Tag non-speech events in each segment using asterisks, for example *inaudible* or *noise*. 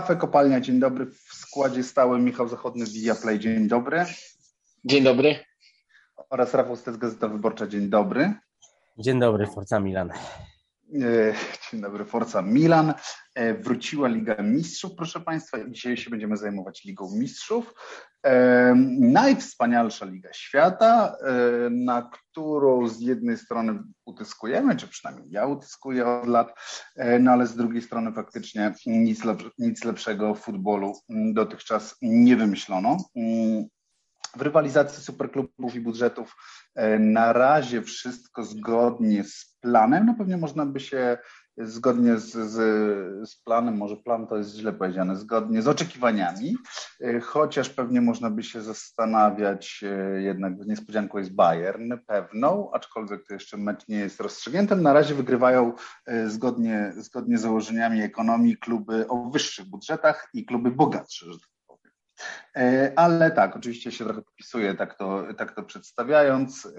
Kafe Kopalnia, dzień dobry. W składzie stałym Michał Zachodny, Viaplay, dzień dobry. Dzień dobry. Oraz Rafał Stec, Gazeta Wyborcza, dzień dobry. Dzień dobry, Forza Milan. E, dzień dobry, Forza Milan. E, wróciła Liga Mistrzów, proszę Państwa, i dzisiaj się będziemy zajmować Ligą Mistrzów. E, najwspanialsza Liga Świata, na którą z jednej strony utyskujemy, czy przynajmniej ja utyskuję od lat, no ale z drugiej strony faktycznie nic, lepszego w futbolu dotychczas nie wymyślono. W rywalizacji superklubów i budżetów na razie wszystko zgodnie z planem. No pewnie można by się zgodnie z, z, z, planem, może plan to jest źle powiedziane, zgodnie z oczekiwaniami, chociaż pewnie można by się zastanawiać, jednak niespodzianką jest Bayern pewną, aczkolwiek to jeszcze mecz nie jest rozstrzygnięty. Na razie wygrywają zgodnie, zgodnie z założeniami ekonomii kluby o wyższych budżetach i kluby bogatsze, że tak E, ale tak, oczywiście się trochę podpisuję, tak to, tak to przedstawiając e,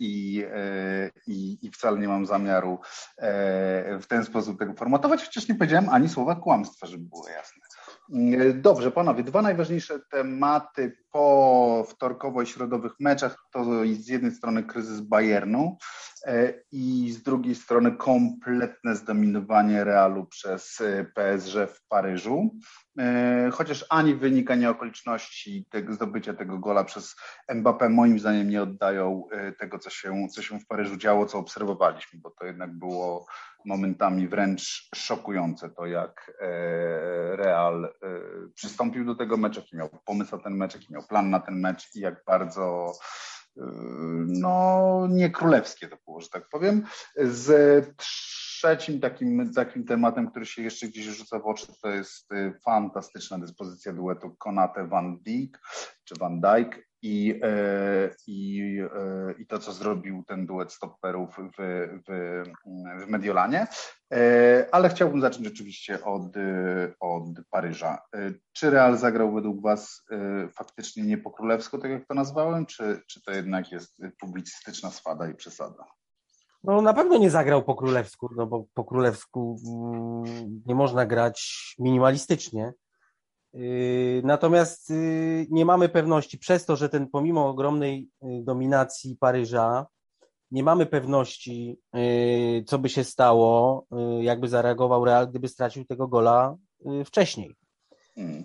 i, e, i, i wcale nie mam zamiaru w ten sposób tego formatować, chociaż nie powiedziałem ani słowa kłamstwa, żeby było jasne. Dobrze, panowie, dwa najważniejsze tematy po wtorkowo-środowych meczach to z jednej strony kryzys Bayernu i z drugiej strony kompletne zdominowanie Realu przez PSG w Paryżu. E, chociaż ani wynik, ani okoliczności tego, zdobycia tego gola przez Mbappé moim zdaniem nie oddają e, tego, co się, co się w Paryżu działo, co obserwowaliśmy, bo to jednak było momentami wręcz szokujące to, jak e, Real przystąpił do tego meczu, jaki miał pomysł na ten mecz, jaki miał plan na ten mecz i jak bardzo no nie królewskie to było, że tak powiem. Z trzecim takim, takim tematem, który się jeszcze gdzieś rzuca w oczy, to jest y, fantastyczna dyspozycja duetu Konate Van Dijk czy Van Dijk i, e, i, e, i to, co zrobił ten duet stopperów w, w, w Mediolanie. E, ale chciałbym zacząć oczywiście od, od Paryża. Czy Real zagrał według Was faktycznie nie po królewsku, tak jak to nazwałem, czy, czy to jednak jest publicystyczna swada i przesada? No na pewno nie zagrał po królewsku, no bo po królewsku mm, nie można grać minimalistycznie. Yy, natomiast yy, nie mamy pewności, przez to, że ten pomimo ogromnej yy, dominacji Paryża, nie mamy pewności, co by się stało, jakby zareagował Real, gdyby stracił tego gola wcześniej. Hmm.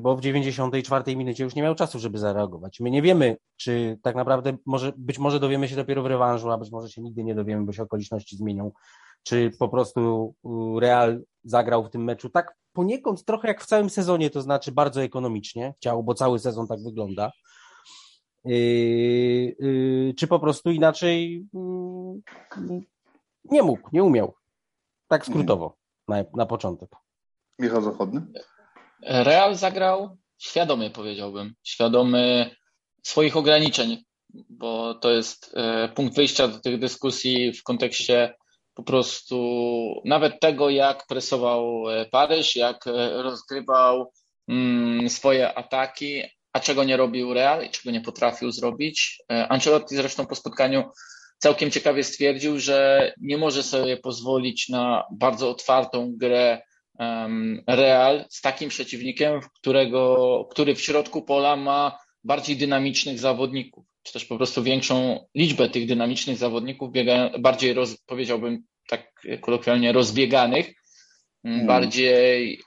Bo w 94 minucie już nie miał czasu, żeby zareagować. My nie wiemy, czy tak naprawdę, może, być może dowiemy się dopiero w rewanżu, a być może się nigdy nie dowiemy, bo się okoliczności zmienią, czy po prostu Real zagrał w tym meczu tak poniekąd trochę jak w całym sezonie, to znaczy bardzo ekonomicznie, chciał, bo cały sezon tak wygląda. Yy, yy, czy po prostu inaczej yy, nie mógł, nie umiał. Tak skrótowo na, na początek. Michał Zachodny? Real zagrał świadomie, powiedziałbym. Świadomy swoich ograniczeń, bo to jest e, punkt wyjścia do tych dyskusji w kontekście po prostu nawet tego, jak presował e, Paryż, jak e, rozgrywał mm, swoje ataki, a czego nie robił Real i czego nie potrafił zrobić. Ancelotti zresztą po spotkaniu całkiem ciekawie stwierdził, że nie może sobie pozwolić na bardzo otwartą grę Real z takim przeciwnikiem, którego, który w środku pola ma bardziej dynamicznych zawodników, czy też po prostu większą liczbę tych dynamicznych zawodników, biega, bardziej roz, powiedziałbym tak kolokwialnie rozbieganych, hmm. bardziej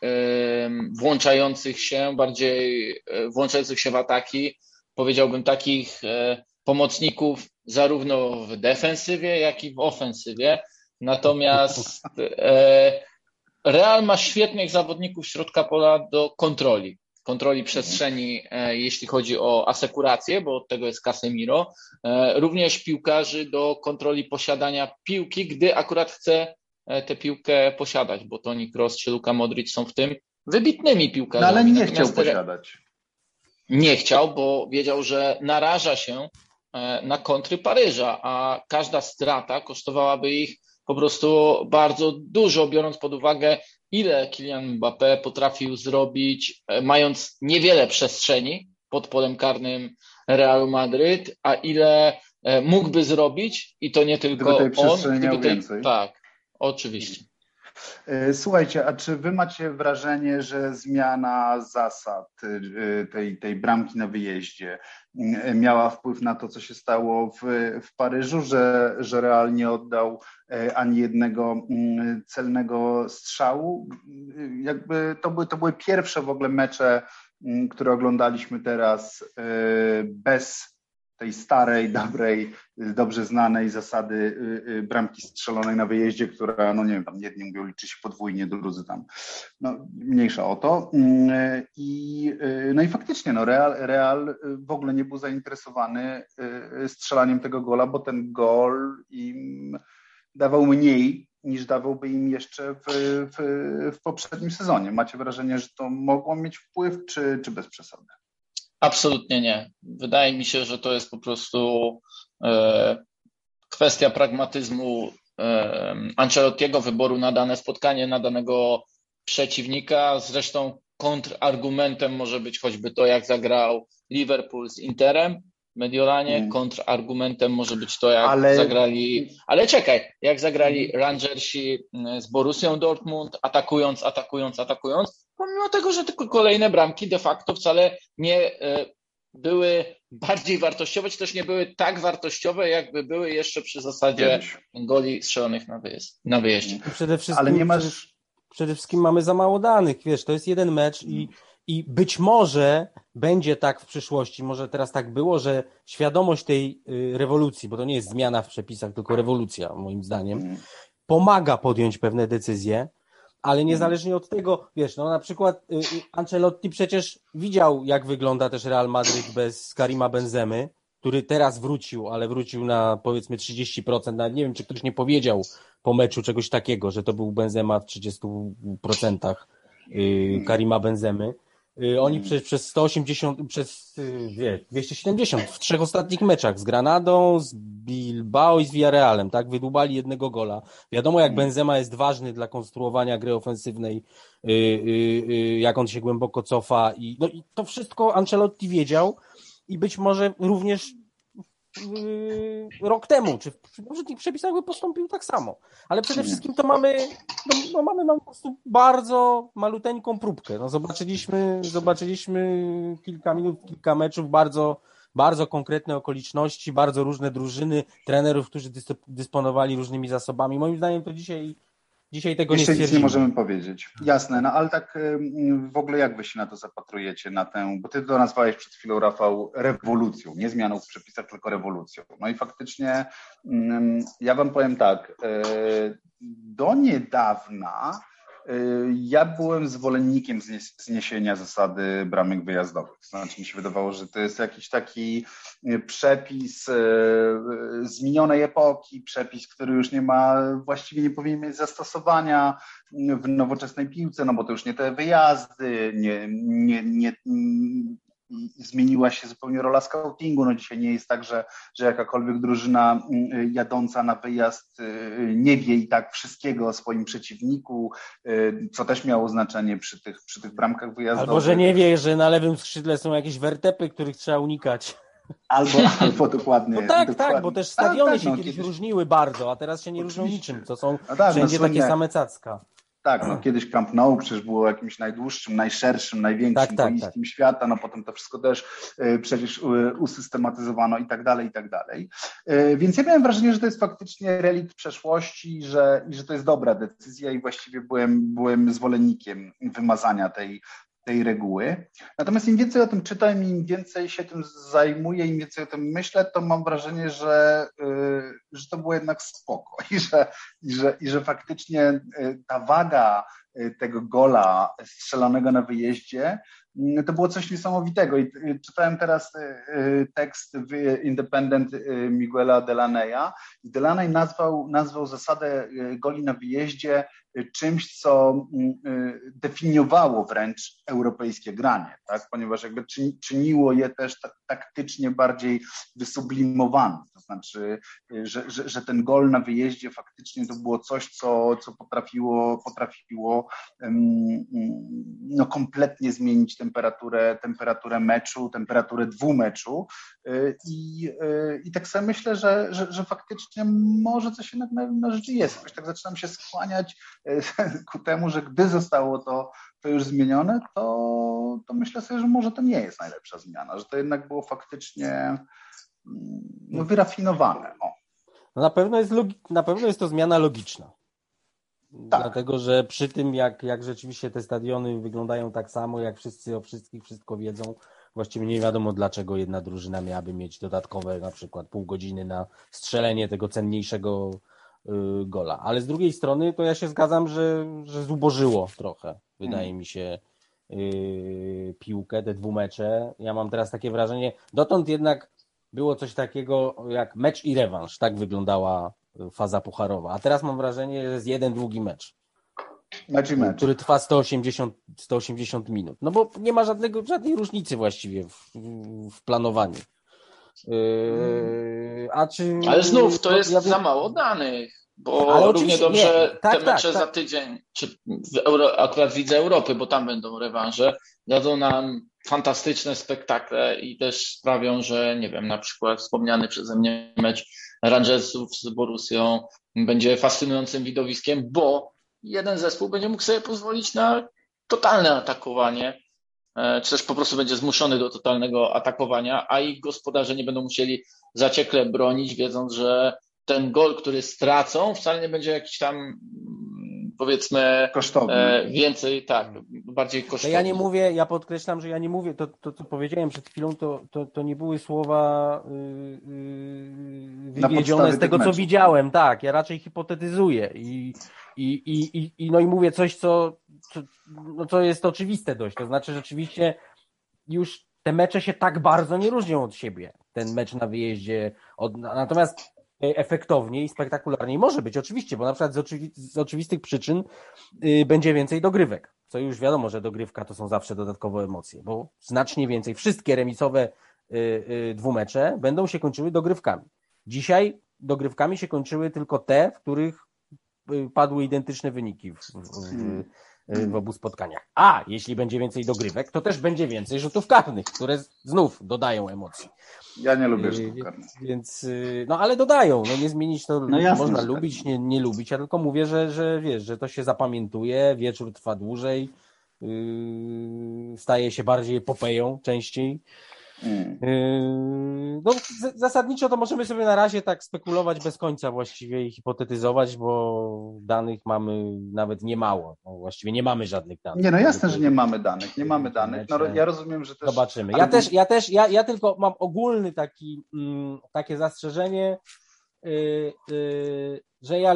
włączających się, bardziej e, włączających się w ataki, powiedziałbym takich e, pomocników zarówno w defensywie, jak i w ofensywie. Natomiast *laughs* e, Real ma świetnych zawodników środka pola do kontroli. Kontroli przestrzeni, e, jeśli chodzi o asekurację, bo od tego jest Casemiro. E, również piłkarzy do kontroli posiadania piłki, gdy akurat chce e, tę piłkę posiadać, bo Toni Kroos czy Luka Modric są w tym wybitnymi piłkarzami. No ale nie chciał posiadać. Nie chciał, bo wiedział, że naraża się na kontry Paryża, a każda strata kosztowałaby ich po prostu bardzo dużo, biorąc pod uwagę, ile Kylian Mbappé potrafił zrobić, e, mając niewiele przestrzeni pod polem karnym Realu Madryt, a ile e, mógłby zrobić i to nie tylko gdyby tej on, gdyby tej, tak, oczywiście. E, słuchajcie, a czy wy macie wrażenie, że zmiana zasad e, tej, tej bramki na wyjeździe e, miała wpływ na to, co się stało w, w Paryżu, że, że Real nie oddał ani jednego celnego strzału? Jakby to były, to były pierwsze w ogóle mecze, które oglądaliśmy teraz bez tej starej, dobrej, dobrze znanej zasady y, y, bramki strzelonej na wyjeździe, która, no nie wiem, tam jedni mówią, liczy się podwójnie, drudzy tam, no mniejsza o to. Mm, I, y, no i faktycznie, no Real, Real w ogóle nie był zainteresowany strzelaniem tego gola, bo ten gol im dawał mniej niż dawałby im jeszcze w, w, w poprzednim sezonie. Macie wrażenie, że to mogło mieć wpływ, czy, czy bez przesady? Absolutnie nie. Wydaje mi się, że to jest po prostu e, kwestia pragmatyzmu e, Ancelottiego, wyboru na dane spotkanie, na danego przeciwnika. Zresztą kontrargumentem może być choćby to, jak zagrał Liverpool z Interem Mediolanie. Mm. Kontrargumentem może być to, jak ale... zagrali. Ale czekaj, jak zagrali Rangersi z Borussią Dortmund, atakując, atakując, atakując pomimo tego, że tylko kolejne bramki de facto wcale nie e, były bardziej wartościowe, czy też nie były tak wartościowe, jakby były jeszcze przy zasadzie goli strzelonych na, wyjazd, na wyjeździe. Przede wszystkim, Ale nie masz... przede, przede wszystkim mamy za mało danych, wiesz, to jest jeden mecz i, i być może będzie tak w przyszłości, może teraz tak było, że świadomość tej y, rewolucji, bo to nie jest zmiana w przepisach, tylko rewolucja, moim zdaniem, mm. pomaga podjąć pewne decyzje, ale niezależnie od tego, wiesz, no na przykład y, y, Ancelotti przecież widział, jak wygląda też Real Madrid bez Karima Benzemy, który teraz wrócił, ale wrócił na powiedzmy 30%. Nawet nie wiem, czy ktoś nie powiedział po meczu czegoś takiego, że to był Benzema w 30% y, Karima Benzemy. Y, oni przez, przez 180, przez y, wie, 270 w trzech ostatnich meczach z Granadą, z Bilbao i z Villarrealem, tak? Wydłubali jednego gola. Wiadomo, jak Benzema jest ważny dla konstruowania gry ofensywnej, y, jak on się głęboko cofa i, no, i to wszystko Ancelotti wiedział i być może również rok temu, czy w poprzednich przepisach by postąpił tak samo. Ale przede wszystkim to mamy, no, no mamy no, po prostu bardzo maluteńką próbkę. No, zobaczyliśmy, zobaczyliśmy kilka minut, kilka meczów, bardzo, bardzo konkretne okoliczności, bardzo różne drużyny, trenerów, którzy dysponowali różnymi zasobami. Moim zdaniem to dzisiaj Dzisiaj tego Jeszcze nie nic nie możemy powiedzieć. Jasne, no ale tak w ogóle jak wy się na to zapatrujecie, na tę, bo ty to nazwałeś przed chwilą, Rafał, rewolucją, nie zmianą w przepisach, tylko rewolucją. No i faktycznie ja wam powiem tak, e, do niedawna ja byłem zwolennikiem zniesienia zasady bramek wyjazdowych. Znaczy mi się wydawało, że to jest jakiś taki y, przepis y, z minionej epoki, przepis, który już nie ma, właściwie nie powinien mieć zastosowania w nowoczesnej piłce, no bo to już nie te wyjazdy, nie, nie, nie, zmieniła się zupełnie rola scoutingu. No dzisiaj nie jest tak, że, że jakakolwiek drużyna mm, jadąca na wyjazd y, nie wie i tak wszystkiego o swoim przeciwniku, y, co też miało znaczenie przy tych, przy tych bramkach wyjazdowych. Albo, że nie wie, że na lewym skrzydle są jakieś wertepy, których trzeba unikać. Albo, *laughs* albo dokładnie. No tak, dokładnie. tak, bo też stadiony tak, tak, się no, kiedyś, kiedyś różniły bardzo, a teraz się nie Oczywiście. różnią niczym. To są no tak, wszędzie no, takie same cacka. Tak, no kiedyś Camp Nou przecież było jakimś najdłuższym, najszerszym, największym tak, tak, tak. świata, no potem to wszystko też y, przecież y, usystematyzowano i tak dalej, i tak dalej. Y, więc ja miałem wrażenie, że to jest faktycznie relikt przeszłości że, i że to jest dobra decyzja i właściwie byłem, byłem zwolennikiem wymazania tej, tej reguły. Natomiast im więcej o tym czytam, im więcej się tym zajmuję, im więcej o tym myślę, to mam wrażenie, że, y, że to było jednak spoko *laughs* i że, i że, i że faktycznie y, ta waga y, tego gola strzelanego na wyjeździe to było coś niesamowitego. I czytałem teraz tekst w Independent Miguela Delaneya i Delaney nazwał, nazwał zasadę goli na wyjeździe czymś, co mm, y, definiowało wręcz europejskie granie, tak? ponieważ jakby czyniło je też taktycznie bardziej wysublimowanym. To znaczy, y, że, że, że, ten gol na wyjeździe faktycznie to było coś, co, co potrafiło, potrafiło no, kompletnie zmienić temperaturę, temperaturę meczu, temperaturę dwumeczu I, i tak sobie myślę, że, że, że faktycznie może coś jednak na, na rzeczy jest. Jakoś tak zaczynam się skłaniać *laughs* ku temu, że gdy zostało to, to już zmienione, to, to myślę sobie, że może to nie jest najlepsza zmiana, że to jednak było faktycznie mm, no, wyrafinowane. O. No na, pewno jest na pewno jest to zmiana logiczna. Tak. Dlatego, że przy tym, jak, jak rzeczywiście te stadiony wyglądają tak samo, jak wszyscy o wszystkich wszystko wiedzą, właściwie nie wiadomo, dlaczego jedna drużyna miałaby mieć dodatkowe na przykład pół godziny na strzelenie tego cenniejszego y, gola. Ale z drugiej strony, to ja się zgadzam, że, że zubożyło trochę, wydaje hmm. mi się, y, piłkę, te dwumecze. Ja mam teraz takie wrażenie, dotąd jednak było coś takiego jak mecz i rewanż. Tak wyglądała faza pucharowa. A teraz mam wrażenie, że jest jeden długi mecz. Mecz i mecz. Który trwa 180, 180 minut. No bo nie ma żadnego, żadnej różnicy właściwie w, w planowaniu. Yy, a czy, Ale znów to jest ja za mało danych, bo Ale równie dobrze nie. Tak, te mecze tak, za tak. tydzień, czy Euro, akurat widzę Europy, bo tam będą rewanże, dadzą nam fantastyczne spektakle i też sprawią, że nie wiem, na przykład wspomniany przeze mnie mecz Rangersów z Borusią będzie fascynującym widowiskiem, bo jeden zespół będzie mógł sobie pozwolić na totalne atakowanie, e, czy też po prostu będzie zmuszony do totalnego atakowania, a ich gospodarze nie będą musieli zaciekle bronić, wiedząc, że ten gol, który stracą, wcale nie będzie jakiś tam powiedzmy kosztowny. E, więcej, tak, bardziej kosztowny. Ja nie mówię, ja podkreślam, że ja nie mówię, to, to co powiedziałem przed chwilą, to, to, to nie były słowa yy, wywiedzione z tego, co widziałem, tak, ja raczej hipotetyzuję i, i, i, i, i, no i mówię coś, co, co, no, co jest oczywiste dość, to znaczy rzeczywiście już te mecze się tak bardzo nie różnią od siebie, ten mecz na wyjeździe, od, natomiast efektowniej i spektakularniej może być, oczywiście, bo na przykład z, oczywi z oczywistych przyczyn yy, będzie więcej dogrywek, co już wiadomo, że dogrywka to są zawsze dodatkowe emocje, bo znacznie więcej, wszystkie remisowe yy, yy, dwumecze będą się kończyły dogrywkami. Dzisiaj dogrywkami się kończyły tylko te, w których padły identyczne wyniki w, w, w, Y, w obu spotkaniach. A jeśli będzie więcej dogrywek, to też będzie więcej rzutów karnych, które znów dodają emocji. Ja nie lubię y, rzutów karnych. Więc, y, no ale dodają, no nie zmienić to, no jasne, można lubić, nie, nie lubić, ja tylko mówię, że, że wiesz, że to się zapamiętuje, wieczór trwa dłużej, yy, staje się bardziej epopeją częściej. Mm. Yy, no, zasadniczo to możemy sobie na razie tak spekulować bez końca właściwie i hipotetyzować, bo danych mamy nawet nie mało. No, właściwie nie mamy żadnych danych. Nie, no jasne, że nie mamy danych. Nie mamy danych. No, ja rozumiem, że też. Zobaczymy. Ja też, ja też, ja, ja tylko mam ogólny taki, mm, takie zastrzeżenie, yy, yy, że ja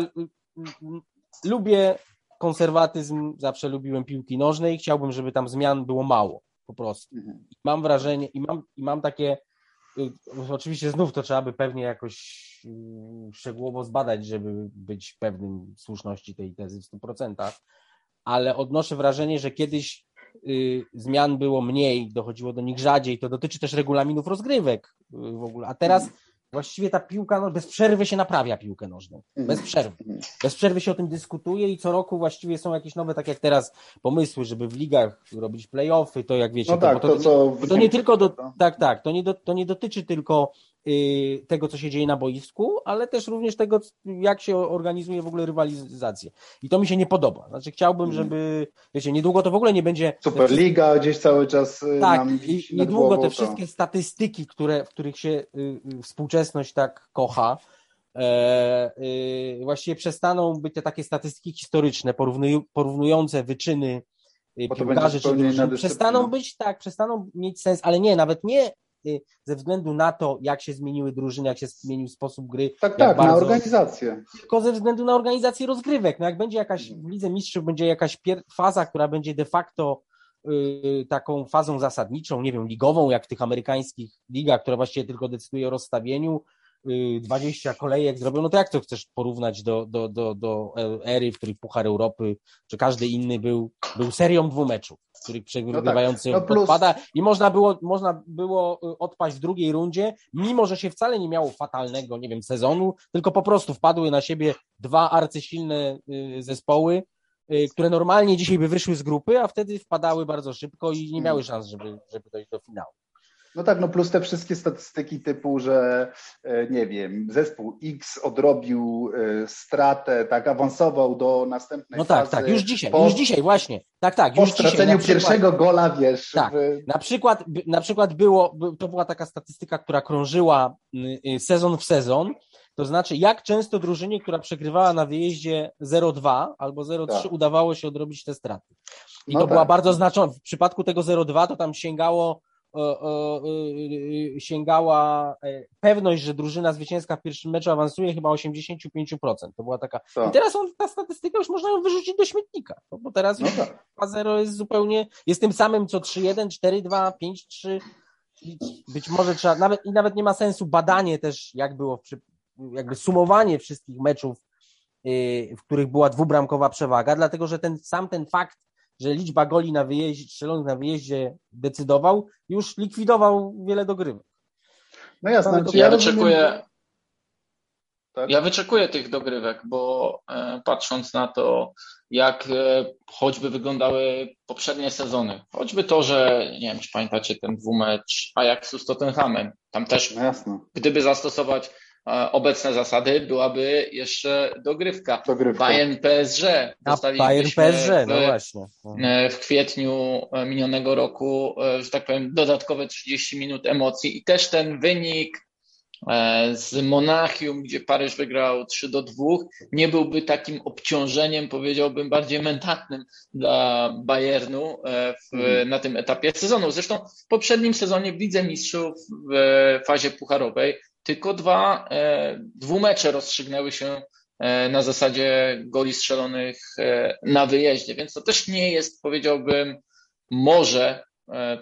lubię konserwatyzm, zawsze lubiłem piłki nożnej, chciałbym, żeby tam zmian było mało po prostu. Mhm. Mam wrażenie i mam, i mam takie, y, oczywiście znów to trzeba by pewnie jakoś y, szczegółowo zbadać, żeby być pewnym słuszności tej tezy w 100%, ale odnoszę wrażenie, że kiedyś y, zmian było mniej, dochodziło do nich rzadziej, to dotyczy też regulaminów rozgrywek w ogóle, a teraz mhm właściwie ta piłka, no, bez przerwy się naprawia piłkę nożną. Bez mhm. przerwy. Mhm. Bez przerwy się o tym dyskutuje i co roku właściwie są jakieś nowe, tak jak teraz, pomysły, żeby w ligach robić playoffy, to jak wiecie, no tak, to, to, to, to, nie tylko, do, tak, tak, to nie, do, to nie dotyczy tylko tego, co się dzieje na boisku, ale też również tego, jak się organizuje w ogóle rywalizację. I to mi się nie podoba. Znaczy chciałbym, mhm. żeby, wiecie, niedługo to w ogóle nie będzie... Superliga gdzieś cały czas y, Tak, i niedługo te wszystkie statystyki, które, w których się y, y, współczesność tak kocha, e, y, właściwie przestaną być te takie statystyki historyczne, porównujące wyczyny y, piłkarzy, czy przestaną być, tak, przestaną mieć sens, ale nie, nawet nie y, ze względu na to, jak się zmieniły drużyny, jak się zmienił sposób gry. Tak, tak, bardzo, na organizację. Tylko ze względu na organizację rozgrywek. No jak będzie jakaś, w Lidze Mistrzów będzie jakaś faza, która będzie de facto Y, taką fazą zasadniczą, nie wiem, ligową, jak w tych amerykańskich ligach, która właściwie tylko decyduje o rozstawieniu, 20 y, kolejek zrobią, no to jak to chcesz porównać do, do, do, do ery, w której Puchar Europy, czy każdy inny był, był serią dwumeczów, w których przegrywający no tak. no odpada i można było, można było y, odpaść w drugiej rundzie, mimo że się wcale nie miało fatalnego, nie wiem, sezonu, tylko po prostu wpadły na siebie dwa arcysilne zespoły, Y, które normalnie dzisiaj by wyszły z grupy, a wtedy wpadały bardzo szybko i nie miały szans, żeby, żeby dojść do finału. No tak, no plus te wszystkie statystyki typu, że e, nie wiem, zespół X odrobił e, stratę, tak, awansował do następnej No tak, tak, już dzisiaj, po, już dzisiaj właśnie. Tak, tak, Po już dzisiaj. straceniu przykład- pierwszego gola, wiesz. Tak. w- Na przykład, na przykład było, by- to była taka statystyka, która krążyła y, y, sezon w sezon, to znaczy jak często drużynie, która przegrywała na wyjeździe 0-2 albo 0-3 Tak. udawało się odrobić te straty. I No to tak. była bardzo znacząca. W przypadku tego 0-2 to tam sięgało sięgała e, pewność, że drużyna zwycięska w pierwszym meczu awansuje chyba 85%. To była taka. I tak. teraz on, ta statystyka już można ją wyrzucić do śmietnika, no bo teraz No tak. 2-0 jest zupełnie, jest tym samym co 3-1, 4-2, 5-3. I Być może trzeba, nawet, i nawet nie ma sensu badanie też, jak było, przy, jakby sumowanie wszystkich meczów, yy, w których była dwubramkowa przewaga, dlatego że ten sam ten fakt, że liczba goli na wyjeździe, strzelonych na wyjeździe decydował, już likwidował wiele dogrywek. No jasne. Ja znaczy wyczekuję, Tak? ja wyczekuję tych dogrywek, bo e, patrząc na to, jak e, choćby wyglądały poprzednie sezony, choćby to, że nie wiem, czy pamiętacie ten dwumecz Ajaxu z Tottenhamem, tam też No jasne. gdyby zastosować obecne zasady, byłaby jeszcze dogrywka. Dogrywka. Bayern PSG Bayern PSG, no w, właśnie. e, w kwietniu e, minionego roku, e, że tak powiem, dodatkowe 30 minut emocji i też ten wynik z Monachium, gdzie Paryż wygrał 3 do 2, nie byłby takim obciążeniem, powiedziałbym, bardziej mentalnym dla Bayernu w, Mhm. na tym etapie sezonu. Zresztą w poprzednim sezonie w Lidze Mistrzów w fazie pucharowej tylko dwa e, dwumecze rozstrzygnęły się e, na zasadzie goli strzelonych e, na wyjeździe, więc to też nie jest, powiedziałbym, może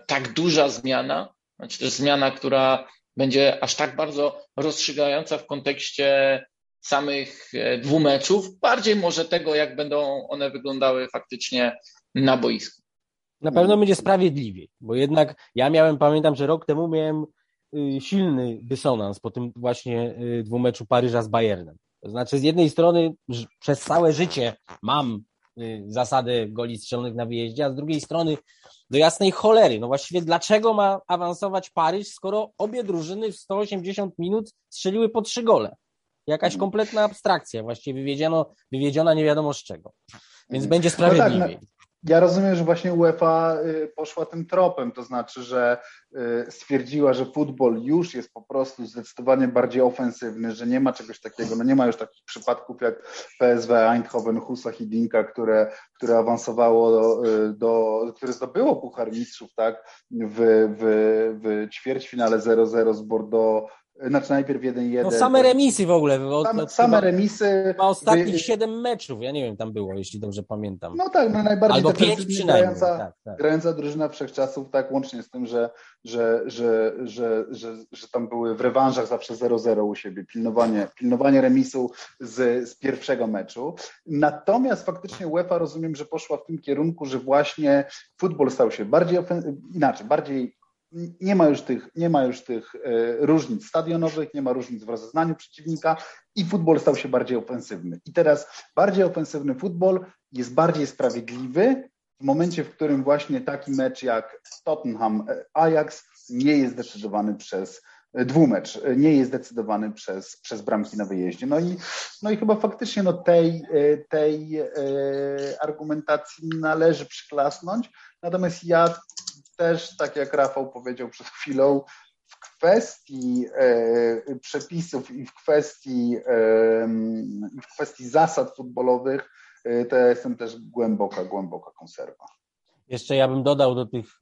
tak duża zmiana, znaczy też zmiana, która będzie aż tak bardzo rozstrzygająca w kontekście samych dwumeczów, bardziej może tego, jak będą one wyglądały faktycznie na boisku. Na pewno będzie sprawiedliwiej, bo jednak ja miałem, pamiętam, że rok temu miałem silny dysonans po tym właśnie y, dwumeczu Paryża z Bayernem. To znaczy, z jednej strony przez całe życie mam y, zasadę goli strzelonych na wyjeździe, a z drugiej strony do jasnej cholery. No właściwie dlaczego ma awansować Paryż, skoro obie drużyny w 180 minut strzeliły po trzy gole? Jakaś kompletna abstrakcja, właściwie wywiedziono, wywiedziona nie wiadomo z czego. Więc będzie No tak, sprawiedliwiej. Ja rozumiem, że właśnie UEFA y, poszła tym tropem, to znaczy, że y, stwierdziła, że futbol już jest po prostu zdecydowanie bardziej ofensywny, że nie ma czegoś takiego, no nie ma już takich przypadków jak PSW Eindhoven, Husa Hidinka, które, które awansowało do, y, do, które zdobyło Puchar Mistrzów, tak, w, w, w ćwierćfinale 0-0 z Bordeaux, znaczy najpierw 1-1. No same remisy w ogóle. Od, Same, od, same remisy. chyba ostatnich wy- siedem meczów, ja nie wiem, tam było, jeśli dobrze pamiętam. No tak, no najbardziej Albo pięć przynajmniej. grająca, Tak, tak. grająca drużyna wszechczasów, tak, łącznie z tym, że, że, że, że, że, że tam były w rewanżach zawsze 0-0 u siebie, pilnowanie, pilnowanie remisu z, z pierwszego meczu. Natomiast faktycznie UEFA rozumiem, że poszła w tym kierunku, że właśnie futbol stał się bardziej ofen- inaczej, bardziej nie ma już tych, nie ma już tych e, różnic stadionowych, nie ma różnic w rozeznaniu przeciwnika i futbol stał się bardziej ofensywny. I teraz bardziej ofensywny futbol jest bardziej sprawiedliwy w momencie, w którym właśnie taki mecz jak Tottenham e, Ajax nie jest decydowany przez e, dwumecz, nie jest decydowany przez, przez bramki na wyjeździe. No i, no i chyba faktycznie no tej, tej argumentacji należy przyklasnąć. Natomiast ja też, tak jak Rafał powiedział przed chwilą, w kwestii e, przepisów i w kwestii, e, w kwestii zasad futbolowych, e, to ja jestem też głęboka, głęboka konserwa. Jeszcze ja bym dodał do tych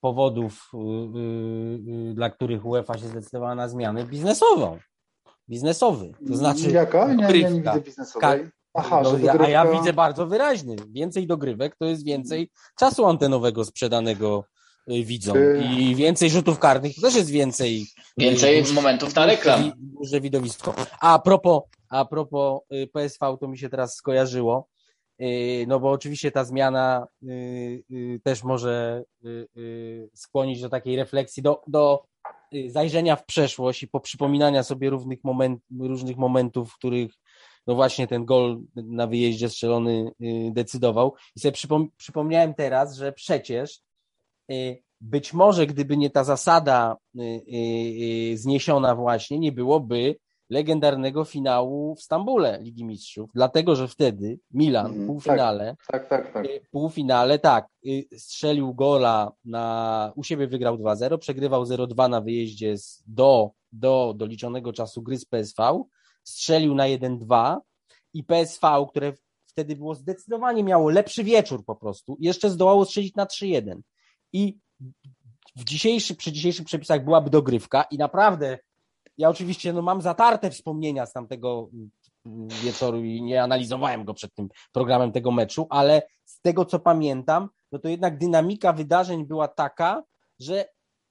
powodów, y, y, y, dla których UEFA się zdecydowała na zmianę, biznesową. Biznesowy. To znaczy, Jaka? Nie, nie, nie dogrywka. widzę biznesowej. Aha, no, że ja, a ja dogrywka- widzę bardzo wyraźny. Więcej dogrywek to jest więcej czasu antenowego sprzedanego y, widzom. Czy- I więcej rzutów karnych to też jest więcej. y, Więcej momentów na reklam. Duże, duże widowisko. A propos, a propos y, PSV, to mi się teraz skojarzyło. Y, No bo oczywiście ta zmiana y, y, też może y, y, skłonić do takiej refleksji, do, do y, zajrzenia w przeszłość i poprzypominania sobie różnych, moment, różnych momentów, w których no właśnie ten gol na wyjeździe strzelony y, decydował. I sobie przypom- przypomniałem teraz, że przecież y, być może gdyby nie ta zasada zniesiona właśnie, nie byłoby legendarnego finału w Stambule Ligi Mistrzów, dlatego że wtedy Milan w mm, półfinale, tak, tak, tak, tak. półfinale, tak, y, strzelił gola na, u siebie wygrał 2-0, przegrywał 0-2 na wyjeździe z, do, do doliczonego czasu gry z PSV, strzelił na 1-2 i PSV, które wtedy było zdecydowanie miało lepszy wieczór po prostu, jeszcze zdołało strzelić na 3-1 i w dzisiejszy, przy dzisiejszych przepisach byłaby dogrywka i naprawdę ja oczywiście no, mam zatarte wspomnienia z tamtego mm, wieczoru i nie analizowałem go przed tym programem tego meczu, ale z tego co pamiętam, no to jednak dynamika wydarzeń była taka, że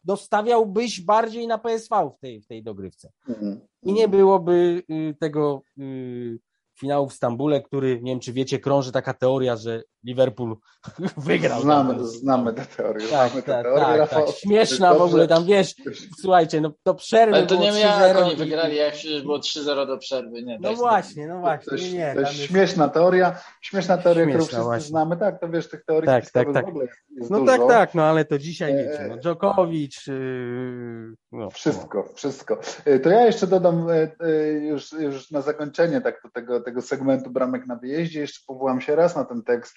dostawiałbyś bardziej na PSV w tej, w tej dogrywce. Mhm. I nie byłoby y, tego y, finału w Stambule, który, nie wiem czy wiecie, krąży taka teoria, że Liverpool *laughs* wygrał. Znamy, tam. znamy tę teorię. Tak, znamy tak, teorię, tak, tak. Śmieszna w ogóle, tam wiesz, słuchajcie, no to przerwy Ale to nie miała, jak oni wygrali, jak przecież było 3-0 do przerwy. Nie, no właśnie, no właśnie. To, nie, nie, to jest śmieszna teoria, śmieszna teoria, śmieszna, którą wszyscy właśnie. znamy, tak, to wiesz, tych teorii tak, tak, tak. w ogóle jest No dużo. tak, tak, no ale to dzisiaj wiecie, no Dżokowicz, yy, no. Wszystko, wszystko. E, to ja jeszcze dodam e, e, już, już na zakończenie tak do tego, tego segmentu bramek na wyjeździe, jeszcze powołam się raz na ten tekst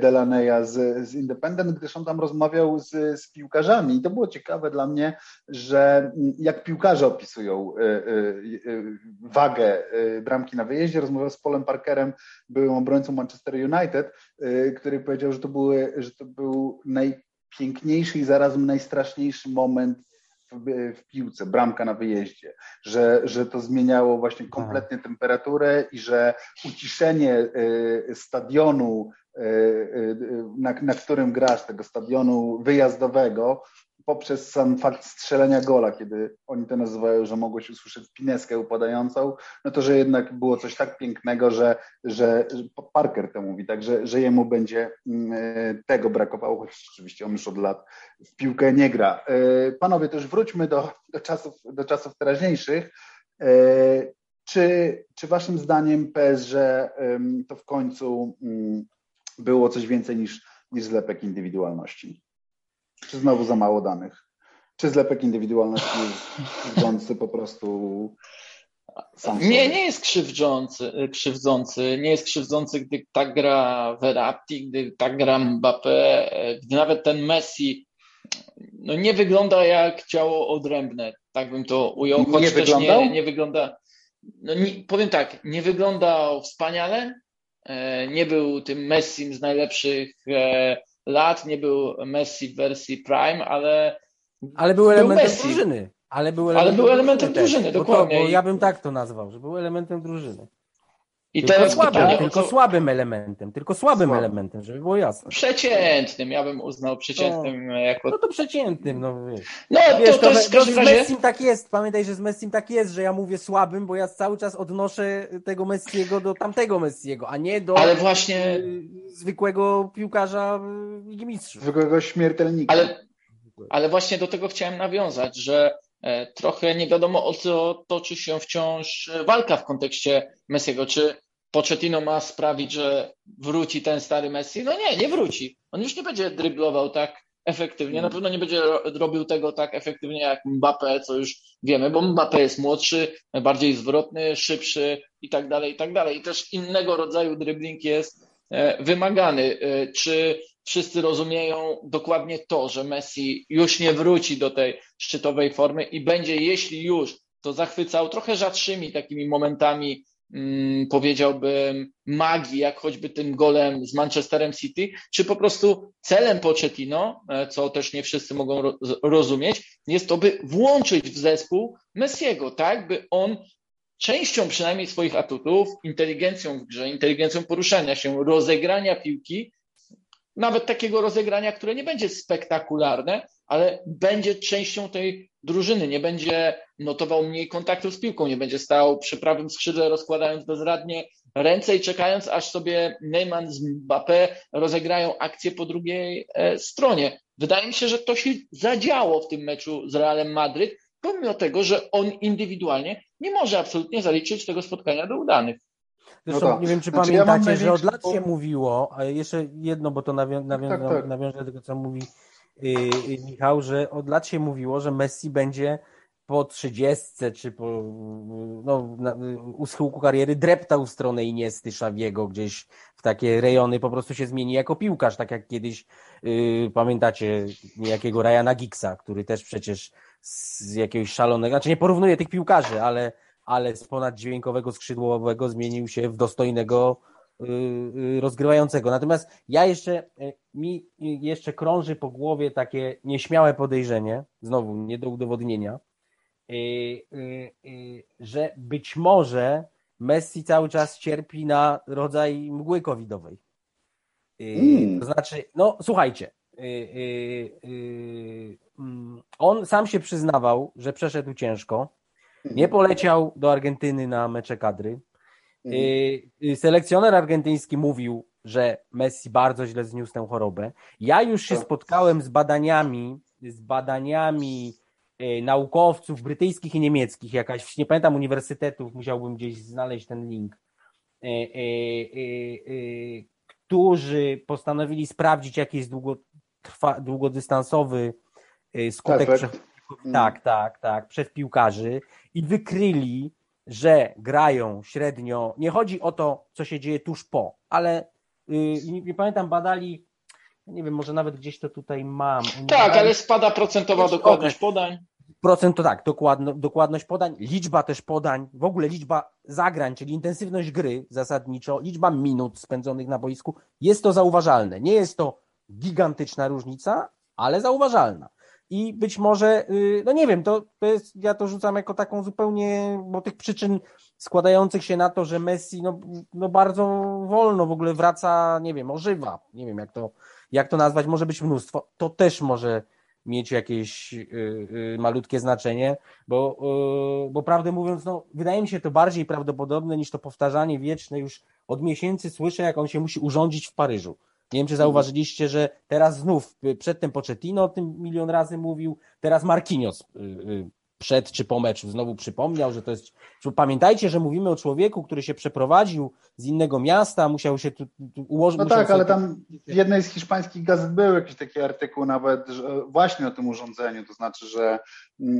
Delaneya z, z Independent, gdyż on tam rozmawiał z, z piłkarzami. I to było ciekawe dla mnie, że jak piłkarze opisują wagę bramki na wyjeździe, rozmawiał z Polem Parkerem, byłym obrońcą Manchester United, który powiedział, że to, były, że to był najpiękniejszy i zarazem najstraszniejszy moment w, piłce, bramka na wyjeździe, że, że to zmieniało właśnie tak. kompletnie temperaturę i że uciszenie y, stadionu, y, y, na, na którym grasz, tego stadionu wyjazdowego, poprzez sam fakt strzelenia gola, kiedy oni to nazywają, że mogłeś usłyszeć pineskę upadającą, no to, że jednak było coś tak pięknego, że, że, Parker to mówi, tak, że, że jemu będzie mm, tego brakowało, choć oczywiście on już od lat w piłkę nie gra. E, panowie, też wróćmy do, do, czasów, do czasów teraźniejszych. E, czy, czy waszym zdaniem PSG to w końcu mm, było coś więcej niż, niż zlepek indywidualności? Czy znowu za mało danych? Czy zlepek indywidualności jest krzywdzący po prostu sam Nie, nie jest krzywdzący, krzywdzący. Nie jest krzywdzący, gdy tak gra Verratti, gdy tak gra Mbappé, gdy nawet ten Messi no nie wygląda jak ciało odrębne, tak bym to ujął, choć nie wyglądał? Nie, nie wygląda. No nie, powiem tak, nie wyglądał wspaniale, e, nie był tym Messim z najlepszych e, lat, nie był Messi w wersji Prime, ale. Ale był elementem był drużyny. Ale był elementem, ale był elementem drużyny, dokładnie. Bo, to, bo ja bym tak to nazwał, że był elementem drużyny. I tylko teraz słabym, pytanie, tylko słabym elementem, tylko słabym Słaby. elementem, żeby było jasne. Przeciętnym, ja bym uznał przeciętnym no, jako... No to przeciętnym, no wiesz. No wiesz, to, to, jest to, z Messim tak jest, pamiętaj, że z Messim tak jest, że ja mówię słabym, bo ja cały czas odnoszę tego Messiego do tamtego Messiego, a nie do Ale właśnie... Y, zwykłego piłkarza Ligi Mistrzów. Zwykłego śmiertelnika. Ale, ale właśnie do tego chciałem nawiązać, że trochę nie wiadomo o co toczy się wciąż walka w kontekście Messiego. Czy Pochettino ma sprawić, że wróci ten stary Messi? No nie, nie wróci. On już nie będzie dryblował tak efektywnie. Na pewno nie będzie robił tego tak efektywnie jak Mbappé, co już wiemy, bo Mbappé jest młodszy, bardziej zwrotny, szybszy i tak dalej, i tak dalej. I też innego rodzaju dribbling jest e, wymagany. E, czy wszyscy rozumieją dokładnie to, że Messi już nie wróci do tej szczytowej formy i będzie, jeśli już, to zachwycał trochę rzadszymi takimi momentami, hmm, powiedziałbym, magii, jak choćby tym golem z Manchesterem City, czy po prostu celem Pochettino, e, co też nie wszyscy mogą rozumieć, jest to, by włączyć w zespół Messiego, tak, by on częścią przynajmniej swoich atutów, inteligencją w grze, inteligencją poruszania się, rozegrania piłki, nawet takiego rozegrania, które nie będzie spektakularne, ale będzie częścią tej drużyny, nie będzie notował mniej kontaktów z piłką, nie będzie stał przy prawym skrzydle rozkładając bezradnie ręce i czekając, aż sobie Neyman z Mbappé rozegrają akcję po drugiej e, stronie. Wydaje mi się, że to się zadziało w tym meczu z Realem Madryt, pomimo tego, że on indywidualnie nie może absolutnie zaliczyć tego spotkania do udanych. Zresztą no nie wiem, czy znaczy, pamiętacie, ja że od lat się mówiło, a jeszcze jedno, bo to nawią, nawią, tak, tak. nawiąże do tego, co mówi Michał, że od lat się mówiło, że Messi będzie po trzydziestce, czy po no, na, u schyłku kariery dreptał w stronę Iniesty, Szawiego, gdzieś w takie rejony po prostu się zmieni jako piłkarz, tak jak kiedyś yy, pamiętacie niejakiego Ryana Giggsa, który też przecież z jakiegoś szalonego, znaczy nie porównuję tych piłkarzy, ale, ale z ponaddźwiękowego skrzydłowego zmienił się w dostojnego yy, rozgrywającego. Natomiast ja jeszcze, yy, mi jeszcze krąży po głowie takie nieśmiałe podejrzenie, znowu nie do udowodnienia, Y, y, y, że być może Messi cały czas cierpi na rodzaj mgły covidowej. Mm. To znaczy, no słuchajcie, mm, on sam się przyznawał, że przeszedł ciężko, nie poleciał do Argentyny na mecze kadry. Mm. Selekcjoner argentyński mówił, że Messi bardzo źle zniósł tę chorobę. Ja już się spotkałem z badaniami, z badaniami E, naukowców brytyjskich i niemieckich, jakaś, nie pamiętam uniwersytetów, musiałbym gdzieś znaleźć ten link, którzy postanowili sprawdzić, jaki jest długotrwa, długodystansowy skutek przed, tak, tak, tak, przed piłkarzy i wykryli, że grają średnio, nie chodzi o to, co się dzieje tuż po, ale nie, nie pamiętam, badali nie wiem, może nawet gdzieś to tutaj mam. Tak, ale spada procentowa dokładność podań. Procent to tak, dokładno, dokładność podań, liczba też podań, w ogóle liczba zagrań, czyli intensywność gry zasadniczo, liczba minut spędzonych na boisku, jest to zauważalne. Nie jest to gigantyczna różnica, ale zauważalna. I być może, y, no nie wiem, to, to jest, ja to rzucam jako taką zupełnie, bo tych przyczyn składających się na to, że Messi no, no bardzo wolno w ogóle wraca, nie wiem, ożywa, nie wiem jak to, jak to nazwać, może być mnóstwo. To też może mieć jakieś y, y, malutkie znaczenie, bo, bo prawdę mówiąc, no, wydaje mi się to bardziej prawdopodobne niż to powtarzanie wieczne. Już od miesięcy słyszę, jak on się musi urządzić w Paryżu. Nie wiem, czy zauważyliście, że teraz znów, przedtem Pochettino o tym milion razy mówił, teraz Marquinhos przed czy po meczu znowu przypomniał, że to jest. Pamiętajcie, że mówimy o człowieku, który się przeprowadził z innego miasta, musiał się tu, tu ułożyć. No tak, ale tam w jednej z hiszpańskich gazet był jakiś taki artykuł nawet właśnie o tym urządzeniu, to znaczy, że,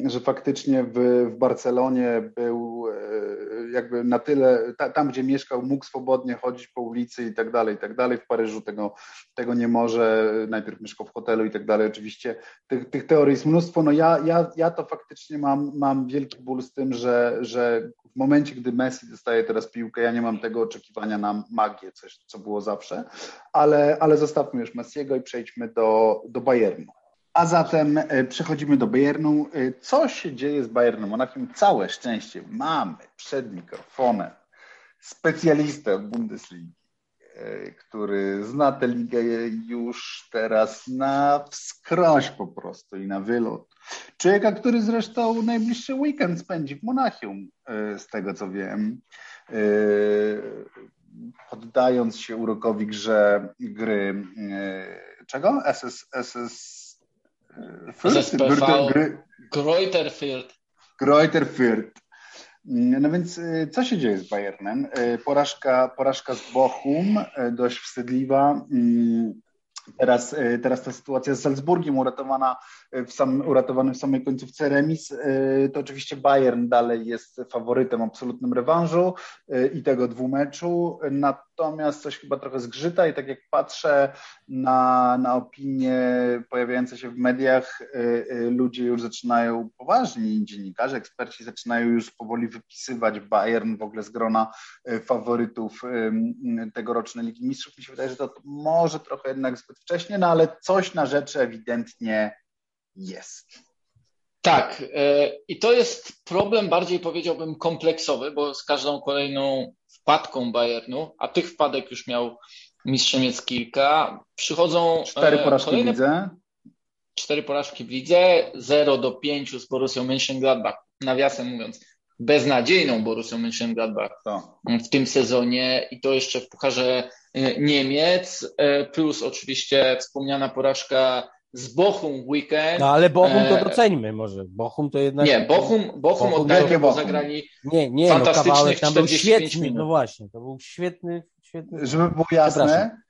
że faktycznie w, w Barcelonie był e, jakby na tyle, tam gdzie mieszkał, mógł swobodnie chodzić po ulicy i tak dalej, i tak dalej. W Paryżu tego, tego nie może, najpierw mieszkał w hotelu i tak dalej. Oczywiście tych, tych teorii jest mnóstwo. No ja, ja, ja to faktycznie mam, mam wielki ból z tym, że, że w momencie, gdy Messi dostaje teraz piłkę, ja nie mam tego oczekiwania na magię, coś, co było zawsze, ale, ale zostawmy już Messiego i przejdźmy do, do Bayernu. A zatem e, przechodzimy do Bayernu. E, co się dzieje z Bayernem Monachium? Całe szczęście mamy przed mikrofonem specjalistę Bundesligi, e, który zna tę ligę już teraz na wskroś po prostu i na wylot. Człowieka, który zresztą najbliższy weekend spędzi w Monachium, z tego co wiem, poddając się urokowi grze gry czego? SS, SS SSPV gry... Greuter Fürth. No więc co się dzieje z Bayernem? Porażka, porażka z Bochum, dość wstydliwa. Mm, teraz, teraz ta sytuacja z Salzburgiem uratowana w sam, uratowany w samej końcówce remis, y, to oczywiście Bayern dalej jest faworytem absolutnym rewanżu y, i tego dwumeczu, natomiast coś chyba trochę zgrzyta i tak jak patrzę na, na opinie pojawiające się w mediach, y, ludzie już zaczynają, poważni dziennikarze, eksperci zaczynają już powoli wypisywać Bayern w ogóle z grona faworytów tegorocznej Ligi Mistrzów. Mi się wydaje, że to może trochę jednak zbyt wcześnie, no ale coś na rzeczy ewidentnie jest. Tak, i to jest problem bardziej powiedziałbym kompleksowy, bo z każdą kolejną wpadką Bayernu, a tych wpadek już miał mistrz Niemiec kilka, przychodzą cztery e, porażki kolejne... w lidze. Cztery porażki w lidze, 0 do 5 z Borussią Mönchengladbach. Nawiasem mówiąc, beznadziejną Borussią Mönchengladbach to. w tym sezonie i to jeszcze w Pucharze e, Niemiec, plus oczywiście wspomniana porażka z Bochum weekend. No ale Bochum to e, doceńmy może. Bochum to jednak. Nie, Bochum, Bochum, Bochum oddajmy, bo zagrali nie, nie, fantastycznych no, tam był świetny, minut. No właśnie, to był świetny, świetny. Żeby było jasne,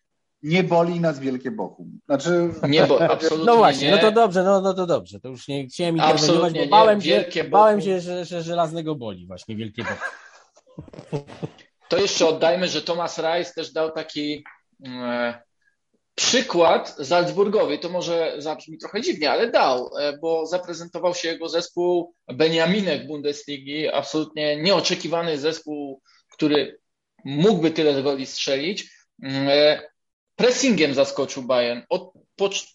nie boli nas wielkie Bochum. Znaczy... Nie, bo *laughs* absolutnie No właśnie, nie. no to dobrze, no, no to dobrze. To już nie chciałem interweniować, Absolutnie bo nie. bałem się, Wielkie bałem Bochum. się że, że żelaznego boli właśnie, wielkie Bochum. To jeszcze oddajmy, że Thomas Reis też dał taki e, przykład Salzburgowi. To może zabrzmi trochę dziwnie, ale dał, e, bo zaprezentował się jego zespół Beniaminek Bundesligi. Absolutnie nieoczekiwany zespół, który mógłby tyle goli strzelić. E, pressingiem zaskoczył Bayern. Od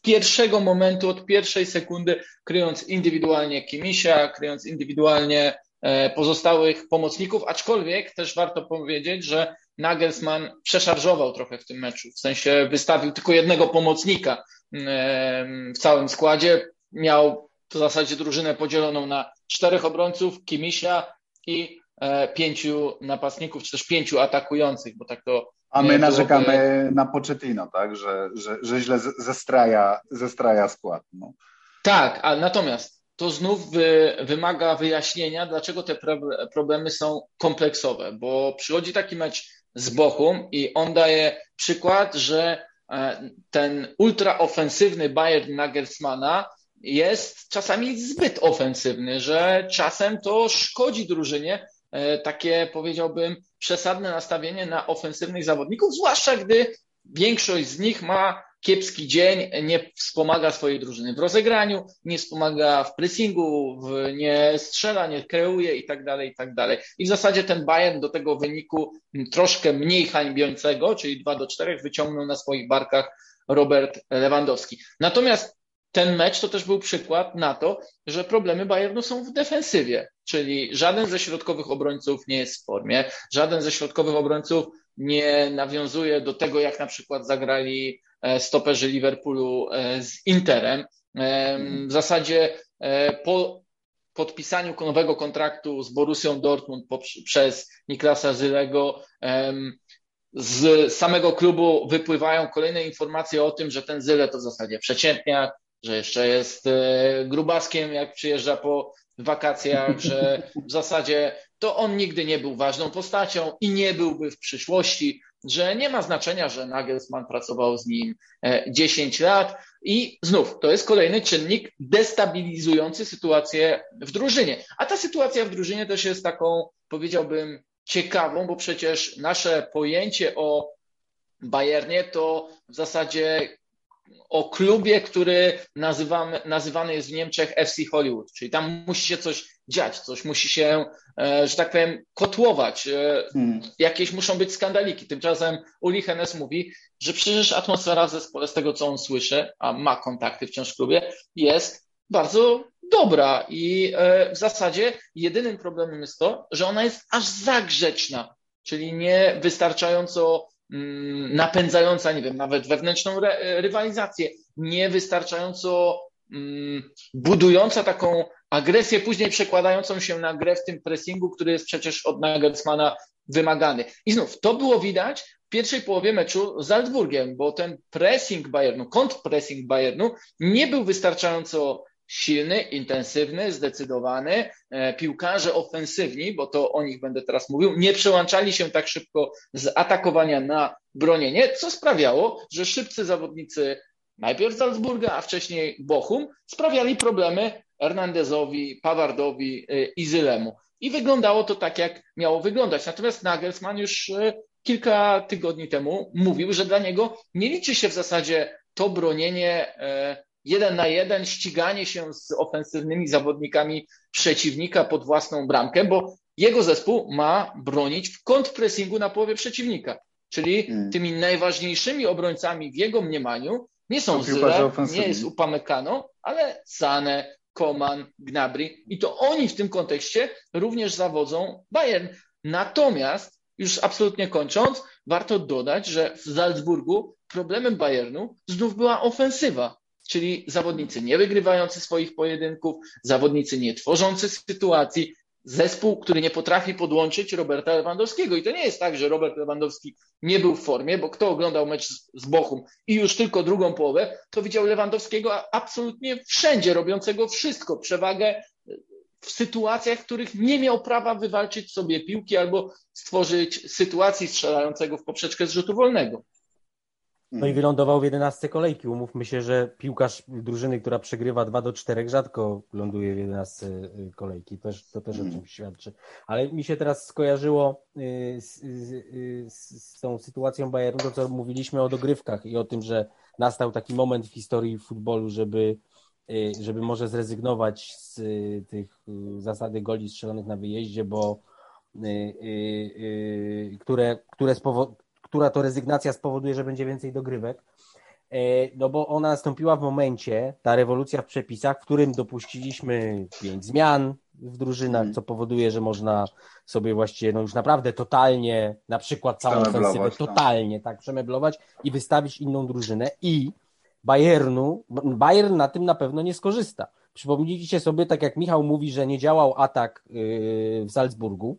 pierwszego momentu, od pierwszej sekundy, kryjąc indywidualnie Kimisia, kryjąc indywidualnie pozostałych pomocników, aczkolwiek też warto powiedzieć, że Nagelsmann przeszarżował trochę w tym meczu, w sensie wystawił tylko jednego pomocnika e, w całym składzie, miał w zasadzie drużynę podzieloną na czterech obrońców, Kimisia i e, pięciu napastników, czy też pięciu atakujących, bo tak to A my narzekamy na Pochettino, tak? Że, że, że źle zestraja, zestraja skład. No. Tak, a natomiast to znów wy, wymaga wyjaśnienia, dlaczego te prob- problemy są kompleksowe, bo przychodzi taki mecz z Bochum i on daje przykład, że e, ten ultraofensywny Bayern Nagelsmana jest czasami zbyt ofensywny, że czasem to szkodzi drużynie e, takie powiedziałbym przesadne nastawienie na ofensywnych zawodników, zwłaszcza gdy większość z nich ma kiepski dzień, nie wspomaga swojej drużyny w rozegraniu, nie wspomaga w pressingu, w, nie strzela, nie kreuje i tak dalej, i tak dalej. I w zasadzie ten Bayern do tego wyniku troszkę mniej hańbiącego, czyli 2 do 4 wyciągnął na swoich barkach Robert Lewandowski. Natomiast ten mecz to też był przykład na to, że problemy Bayernu są w defensywie, czyli żaden ze środkowych obrońców nie jest w formie, żaden ze środkowych obrońców nie nawiązuje do tego, jak na przykład zagrali stoperzy Liverpoolu e, z Interem. E, W zasadzie e, po podpisaniu nowego kontraktu z Borussią Dortmund przez Niklasa Zylego em, z samego klubu wypływają kolejne informacje o tym, że ten Zyle to w zasadzie przeciętniak, że jeszcze jest e, grubaskiem, jak przyjeżdża po wakacjach, *laughs* że w zasadzie to on nigdy nie był ważną postacią i nie byłby w przyszłości, że nie ma znaczenia, że Nagelsmann pracował z nim e, 10 lat i znów to jest kolejny czynnik destabilizujący sytuację w drużynie. A ta sytuacja w drużynie też jest taką, powiedziałbym, ciekawą, bo przecież nasze pojęcie o Bayernie to w zasadzie o klubie, który nazywamy, nazywany jest w Niemczech FC Hollywood, czyli tam musi się coś dziać, coś musi się, e, że tak powiem, kotłować. E, Hmm. jakieś muszą być skandaliki. Tymczasem Uli Hennes mówi, że przecież atmosfera w zespole, z tego co on słyszy, a ma kontakty wciąż w klubie, jest bardzo dobra i e, w zasadzie jedynym problemem jest to, że ona jest aż za grzeczna, czyli nie wystarczająco mm, napędzająca, nie wiem, nawet wewnętrzną rywalizację, nie wystarczająco mm, budująca taką agresję, później przekładającą się na grę w tym pressingu, który jest przecież od Nagelsmana wymagany. I znów, to było widać w pierwszej połowie meczu z Salzburgiem, bo ten pressing Bayernu, kontrpressing Bayernu nie był wystarczająco silny, intensywny, zdecydowany. E, Piłkarze ofensywni, bo to o nich będę teraz mówił, nie przełączali się tak szybko z atakowania na bronienie, co sprawiało, że szybcy zawodnicy najpierw Salzburga, a wcześniej Bochum sprawiali problemy Hernandezowi, Pawardowi y, i Zylemu. I wyglądało to tak, jak miało wyglądać. Natomiast Nagelsmann już y, kilka tygodni temu mówił, że dla niego nie liczy się w zasadzie to bronienie y, jeden na jeden, ściganie się z ofensywnymi zawodnikami przeciwnika pod własną bramkę, bo jego zespół ma bronić w kontrpressingu na połowie przeciwnika. Czyli Hmm. tymi najważniejszymi obrońcami w jego mniemaniu nie są ofensywni. nie jest Upamecano, ale Sane, Koman, Gnabry i to oni w tym kontekście również zawodzą Bayern. Natomiast, już absolutnie kończąc, warto dodać, że w Salzburgu problemem Bayernu znów była ofensywa, czyli zawodnicy nie wygrywający swoich pojedynków, zawodnicy nie tworzący sytuacji, zespół, który nie potrafi podłączyć Roberta Lewandowskiego. I to nie jest tak, że Robert Lewandowski nie był w formie, bo kto oglądał mecz z- Bochum i już tylko drugą połowę, to widział Lewandowskiego absolutnie wszędzie, robiącego wszystko, przewagę w sytuacjach, w których nie miał prawa wywalczyć sobie piłki albo stworzyć sytuacji strzelającego w poprzeczkę z rzutu wolnego. No i wylądował w 11 kolejki. Umówmy się, że piłkarz drużyny, która przegrywa 2 do 4, rzadko ląduje w 11 y, kolejki. To, to też o Mm. czymś świadczy. Ale mi się teraz skojarzyło y, z, z, z tą sytuacją Bayernu, to co mówiliśmy o dogrywkach i o tym, że nastał taki moment w historii futbolu, żeby, y, żeby może zrezygnować z y, tych y, zasady goli strzelonych na wyjeździe, bo y, y, y, które, które spowo- która to rezygnacja spowoduje, że będzie więcej dogrywek. E, No bo ona nastąpiła w momencie, ta rewolucja w przepisach, w którym dopuściliśmy pięć zmian w drużynach, Mhm. co powoduje, że można sobie właściwie no już naprawdę totalnie, na przykład całą ofensywę totalnie tak przemeblować i wystawić inną drużynę i Bayernu, Bayern na tym na pewno nie skorzysta. Przypomnijcie sobie, tak jak Michał mówi, że nie działał atak yy, w Salzburgu,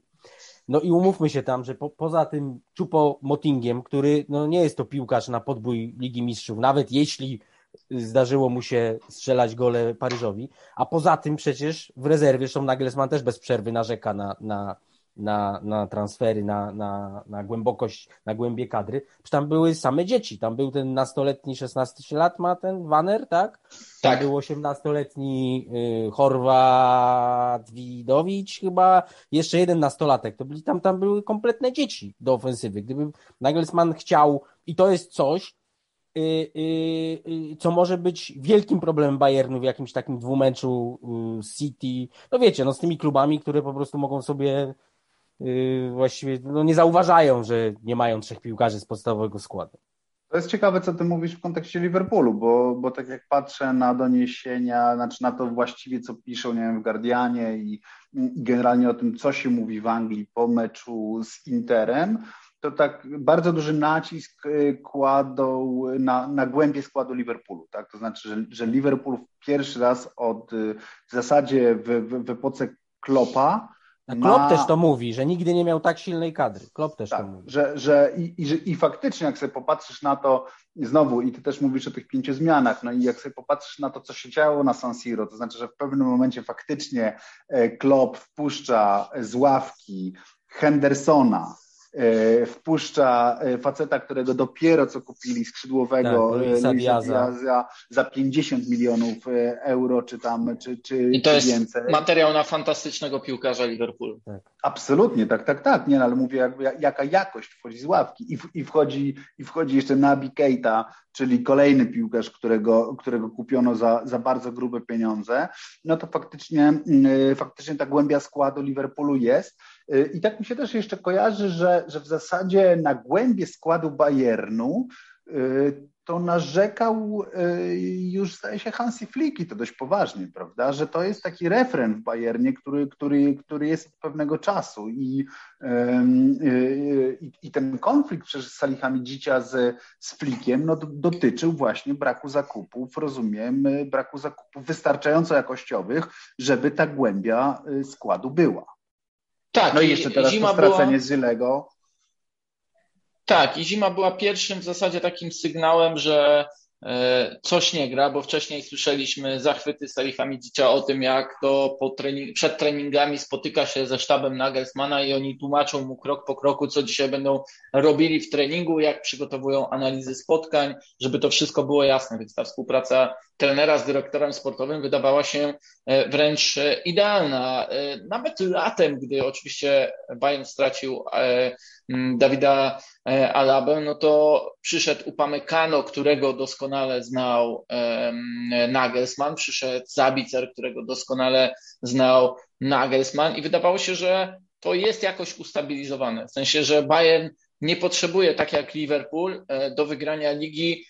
no i umówmy się tam, że po, poza tym Czupo Motingiem, który no nie jest to piłkarz na podbój Ligi Mistrzów, nawet jeśli zdarzyło mu się strzelać gole Paryżowi, a poza tym przecież w rezerwie, zresztą Nagelsmann też bez przerwy narzeka na, na, na, na transfery, na, na, na głębokość, na głębie kadry, przecież tam były same dzieci, tam był ten nastoletni, 16 lat ma ten Waner, tak? Tam Tak. był 18-letni y, Chorwat Widowicz chyba, jeszcze jeden nastolatek. To byli tam, tam były kompletne dzieci do ofensywy. Gdyby Nagelsmann chciał, i to jest coś, y, y, y, co może być wielkim problemem Bayernu w jakimś takim dwumeczu y, City. No wiecie, no z tymi klubami, które po prostu mogą sobie właściwie, no nie zauważają, że nie mają trzech piłkarzy z podstawowego składu. To jest ciekawe, co ty mówisz w kontekście Liverpoolu, bo, bo tak jak patrzę na doniesienia, znaczy na to właściwie, co piszą, nie wiem, w Guardianie i, i generalnie o tym, co się mówi w Anglii po meczu z Interem, to tak bardzo duży nacisk y, kładą na, na głębie składu Liverpoolu, tak? To znaczy, że, że Liverpool pierwszy raz od y, w zasadzie w, w, w epoce Klopa A ma- Klopp też to mówi, że nigdy nie miał tak silnej kadry. Klopp też to tak, mówi. że, że, i, i, że i faktycznie, jak sobie popatrzysz na to, znowu, i ty też mówisz o tych pięciu zmianach, no i jak sobie popatrzysz na to, co się działo na San Siro, to znaczy, że w pewnym momencie faktycznie e, Klopp wpuszcza z ławki Hendersona, wpuszcza e, faceta, którego dopiero co kupili skrzydłowego Tak, e, Luisa Luisa Diaza. Diaza za 50 milionów e, euro, czy tam, czy, czy, I to czy jest więcej. materiał na fantastycznego piłkarza Liverpoolu. Absolutnie, tak, tak, tak. Nie, no, ale mówię, jak, jak, jaka jakość wchodzi z ławki i, w, i, wchodzi, i wchodzi jeszcze Nabi Keita, czyli kolejny piłkarz, którego, którego kupiono za, za bardzo grube pieniądze, no to faktycznie, yy, faktycznie ta głębia składu Liverpoolu jest. Yy, I tak mi się też jeszcze kojarzy, że, że w zasadzie na głębie składu Bayernu yy, to narzekał yy, już zdaje się Hansi Flick i to dość poważnie, prawda, że to jest taki refren w Bayernie, który, który, który jest od pewnego czasu i, i, i ten konflikt przecież z Salihamidzicia z, z Flickiem no, dotyczył właśnie braku zakupów, rozumiem, braku zakupów wystarczająco jakościowych, żeby ta głębia składu była. Tak, No i jeszcze teraz to zima stracenie była, Zylego. tak, i zima była pierwszym w zasadzie takim sygnałem, że e, coś nie gra, bo wcześniej słyszeliśmy zachwyty Salihamidzicia o tym, jak to trening, przed treningami spotyka się ze sztabem Nagelsmana i oni tłumaczą mu krok po kroku, co dzisiaj będą robili w treningu, jak przygotowują analizy spotkań, żeby to wszystko było jasne. Więc ta współpraca trenera z dyrektorem sportowym wydawała się e, wręcz e, idealna. E, Nawet latem, gdy oczywiście Bayern stracił Dawida Alabę, no to przyszedł Upamecano, którego doskonale znał Nagelsmann, przyszedł Zabicer, którego doskonale znał Nagelsmann i wydawało się, że to jest jakoś ustabilizowane. W sensie, że Bayern nie potrzebuje, tak jak Liverpool, do wygrania ligi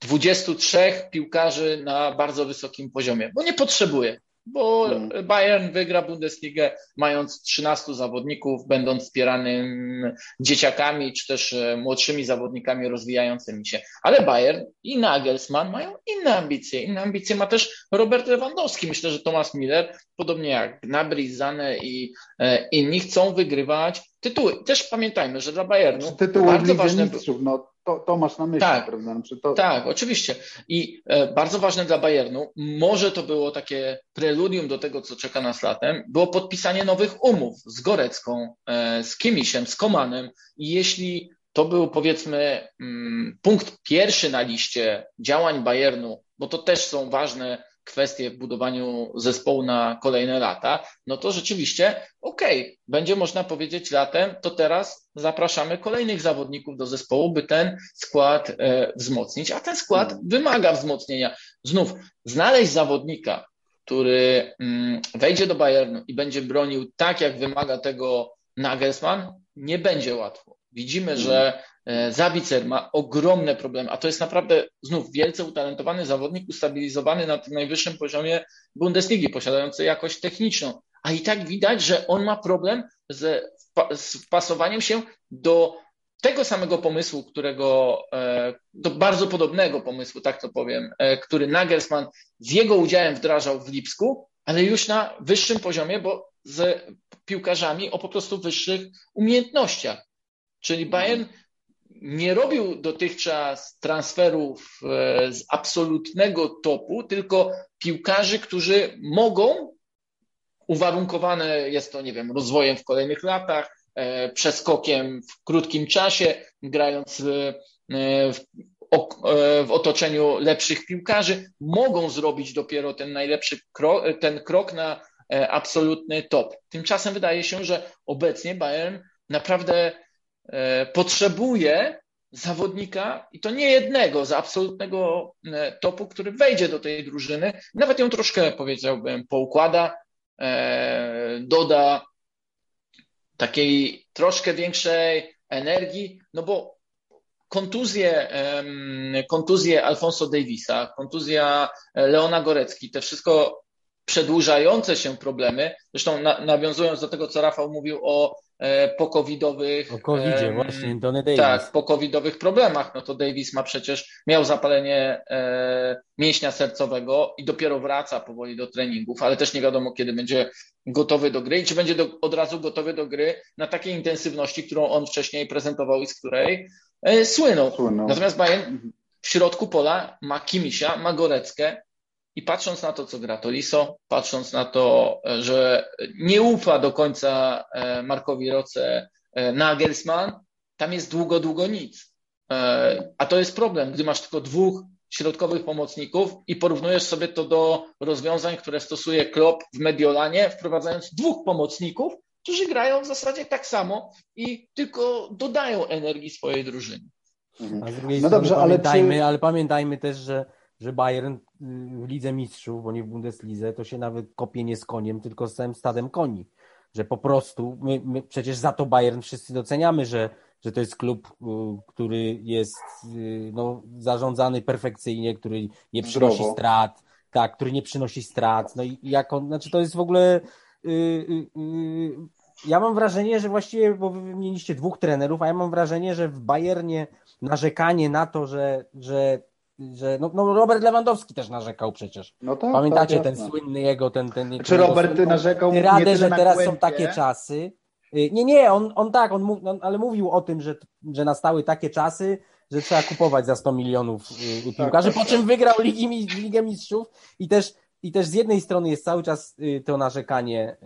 23 piłkarzy na bardzo wysokim poziomie, bo nie potrzebuje. Bo Mm. Bayern wygra Bundesligę mając 13 zawodników, będąc wspieranym dzieciakami czy też e, młodszymi zawodnikami rozwijającymi się. Ale Bayern i Nagelsmann mają inne ambicje. Inne ambicje ma też Robert Lewandowski. Myślę, że Thomas Miller, podobnie jak Gnabry, Zane i e, inni, chcą wygrywać tytuły. Też pamiętajmy, że dla Bayernu Tytuł w bardzo ważne Mistrzów, no to, to masz na myśli, Tak. prawda? Znaczy to, tak, oczywiście. I e, bardzo ważne dla Bayernu, może to było takie preludium do tego, co czeka nas latem, było podpisanie nowych umów z Gorecką, e, z Kimisiem, z Komanem. I jeśli to był powiedzmy mm, punkt pierwszy na liście działań Bayernu, bo to też są ważne kwestie w budowaniu zespołu na kolejne lata, no to rzeczywiście okej, okay, będzie można powiedzieć latem, to teraz zapraszamy kolejnych zawodników do zespołu, by ten skład e, wzmocnić, a ten skład mhm. wymaga wzmocnienia. Znów, znaleźć zawodnika, który mm, wejdzie do Bayernu i będzie bronił tak, jak wymaga tego Nagelsmann, nie będzie łatwo. Widzimy, że e, Zabicer ma ogromne problemy, a to jest naprawdę znów wielce utalentowany zawodnik, ustabilizowany na tym najwyższym poziomie Bundesligi, posiadający jakość techniczną. A i tak widać, że on ma problem z, z się do tego samego pomysłu, którego, e, do bardzo podobnego pomysłu, tak to powiem, e, który Nagelsmann z jego udziałem wdrażał w Lipsku, ale już na wyższym poziomie, bo z piłkarzami o po prostu wyższych umiejętnościach. Czyli Bayern nie robił dotychczas transferów e, z absolutnego topu, tylko piłkarzy, którzy mogą, uwarunkowane jest to, nie wiem, rozwojem w kolejnych latach, e, przeskokiem w krótkim czasie, grając w, e, w, w otoczeniu lepszych piłkarzy, mogą zrobić dopiero ten najlepszy krok, ten krok na absolutny top. Tymczasem wydaje się, że obecnie Bayern naprawdę potrzebuje zawodnika i to nie jednego z absolutnego e, topu, który wejdzie do tej drużyny, nawet ją troszkę powiedziałbym poukłada, e, doda takiej troszkę większej energii, no bo kontuzje, kontuzje Alfonso Davisa, kontuzja Leona Gorecki, te wszystko przedłużające się problemy, zresztą na, nawiązując do tego, co Rafał mówił o E, pokowidowych. O COVID-zie, właśnie, Tony Davis. Tak, pokowidowych problemach. No to Davis ma przecież, miał zapalenie e, mięśnia sercowego i dopiero wraca powoli do treningów, ale też nie wiadomo, kiedy będzie gotowy do gry i czy będzie do, od razu gotowy do gry na takiej intensywności, którą on wcześniej prezentował i z której e, słynął. słynął. Natomiast Bayern w środku pola ma Kimisia, ma Goreckę, i patrząc na to, co gra Toliso, patrząc na to, że nie ufa do końca e, Markowi Roce e, Nagelsmann, tam jest długo, długo nic. E, a to jest problem, gdy masz tylko dwóch środkowych pomocników i porównujesz sobie to do rozwiązań, które stosuje Klopp w Mediolanie, wprowadzając dwóch pomocników, którzy grają w zasadzie tak samo i tylko dodają energii swojej drużynie. A z drugiej no strony dobrze, pamiętajmy, ale, czy... ale pamiętajmy też, że że Bayern y, w Lidze Mistrzów, bo nie w Bundeslidze, to się nawet kopie nie z koniem, tylko z całym stadem koni. Że po prostu, my, my przecież za to Bayern wszyscy doceniamy, że, że to jest klub, y, który jest y, no, zarządzany perfekcyjnie, który nie przynosi Zdrowo. strat, tak, który nie przynosi strat. No i jak on, znaczy to jest w ogóle. Yy, yy, ja mam wrażenie, że właściwie, bo wy wymieniliście dwóch trenerów, a ja mam wrażenie, że w Bayernie narzekanie na to, że, że że no, no Robert Lewandowski też narzekał przecież. No tak, Pamiętacie tak, ten słynny jego, ten, ten Czy Robert ty narzekał radę, że teraz są takie czasy. Y, nie, nie, on, on tak, on, on, ale mówił o tym, że, że nastały takie czasy, że trzeba kupować za 100 milionów y, tak, piłkarzy, tak, po czym wygrał Ligi, Ligę Mistrzów i też, i też z jednej strony jest cały czas y, to narzekanie,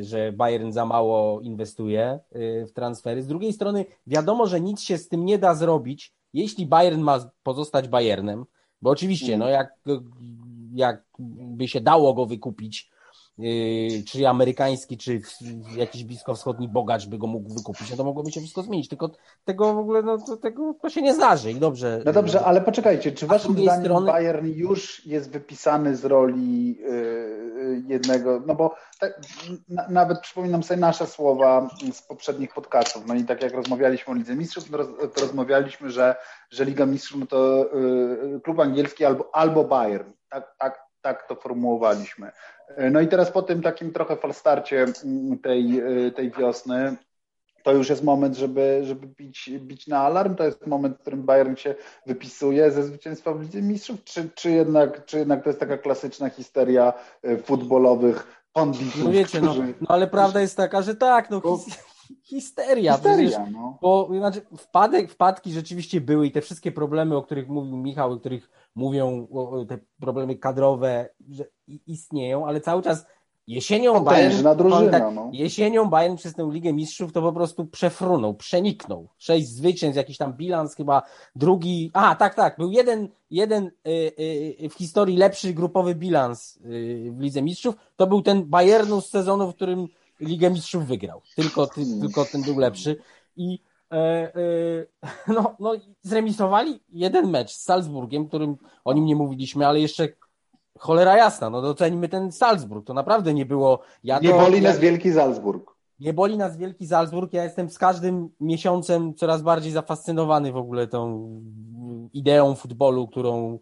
że Bayern za mało inwestuje w transfery, z drugiej strony wiadomo, że nic się z tym nie da zrobić, jeśli Bayern ma pozostać Bayernem, bo oczywiście, no jak, jak by się dało go wykupić, czy amerykański, czy jakiś bliskowschodni bogacz by go mógł wykupić, no to mogłoby się wszystko zmienić. Tylko tego w ogóle, no to, tego to się nie zdarzy i dobrze. No dobrze, ale poczekajcie, czy waszym zdaniem strony... Bayern już jest wypisany z roli yy, jednego, no bo tak, na, nawet przypominam sobie nasze słowa z poprzednich podcastów, no i tak jak rozmawialiśmy o Lidze Mistrzów, roz, to rozmawialiśmy, że, że Liga Mistrzów no to yy, klub angielski albo, albo Bayern, tak, tak, tak to formułowaliśmy. No i teraz po tym takim trochę falstarcie mm, tej, y, tej wiosny, to już jest moment, żeby, żeby bić, bić na alarm. To jest moment, w którym Bayern się wypisuje ze zwycięstwa w Lidze Mistrzów, czy, czy, jednak, czy jednak to jest taka klasyczna histeria y, futbolowych panditów? No wiecie, no, którzy... no, no ale prawda jest taka, że tak, no, his, histeria. histeria no. Bo znaczy, wpadek, wpadki rzeczywiście były i te wszystkie problemy, o których mówił Michał, o których mówią te problemy kadrowe, że istnieją, ale cały czas Jesienią Bayern, drużyna, tak, no. jesienią Bayern przez tę Ligę Mistrzów to po prostu przefrunął, przeniknął. Sześć zwycięstw, jakiś tam bilans chyba drugi. A, tak, tak, był jeden, jeden y, y, w historii lepszy grupowy bilans y, w Lidze Mistrzów. To był ten Bayernu z sezonu, w którym Ligę Mistrzów wygrał. Tylko, ty, tylko ten był lepszy. I *laughs* no, no, zremisowali jeden mecz z Salzburgiem, którym o nim nie mówiliśmy, ale jeszcze cholera jasna, no docenimy ten Salzburg. To naprawdę nie było. Ja nie to, boli nas ja, wielki Salzburg. Nie boli nas wielki Salzburg. Ja jestem z każdym miesiącem coraz bardziej zafascynowany w ogóle tą ideą futbolu, którą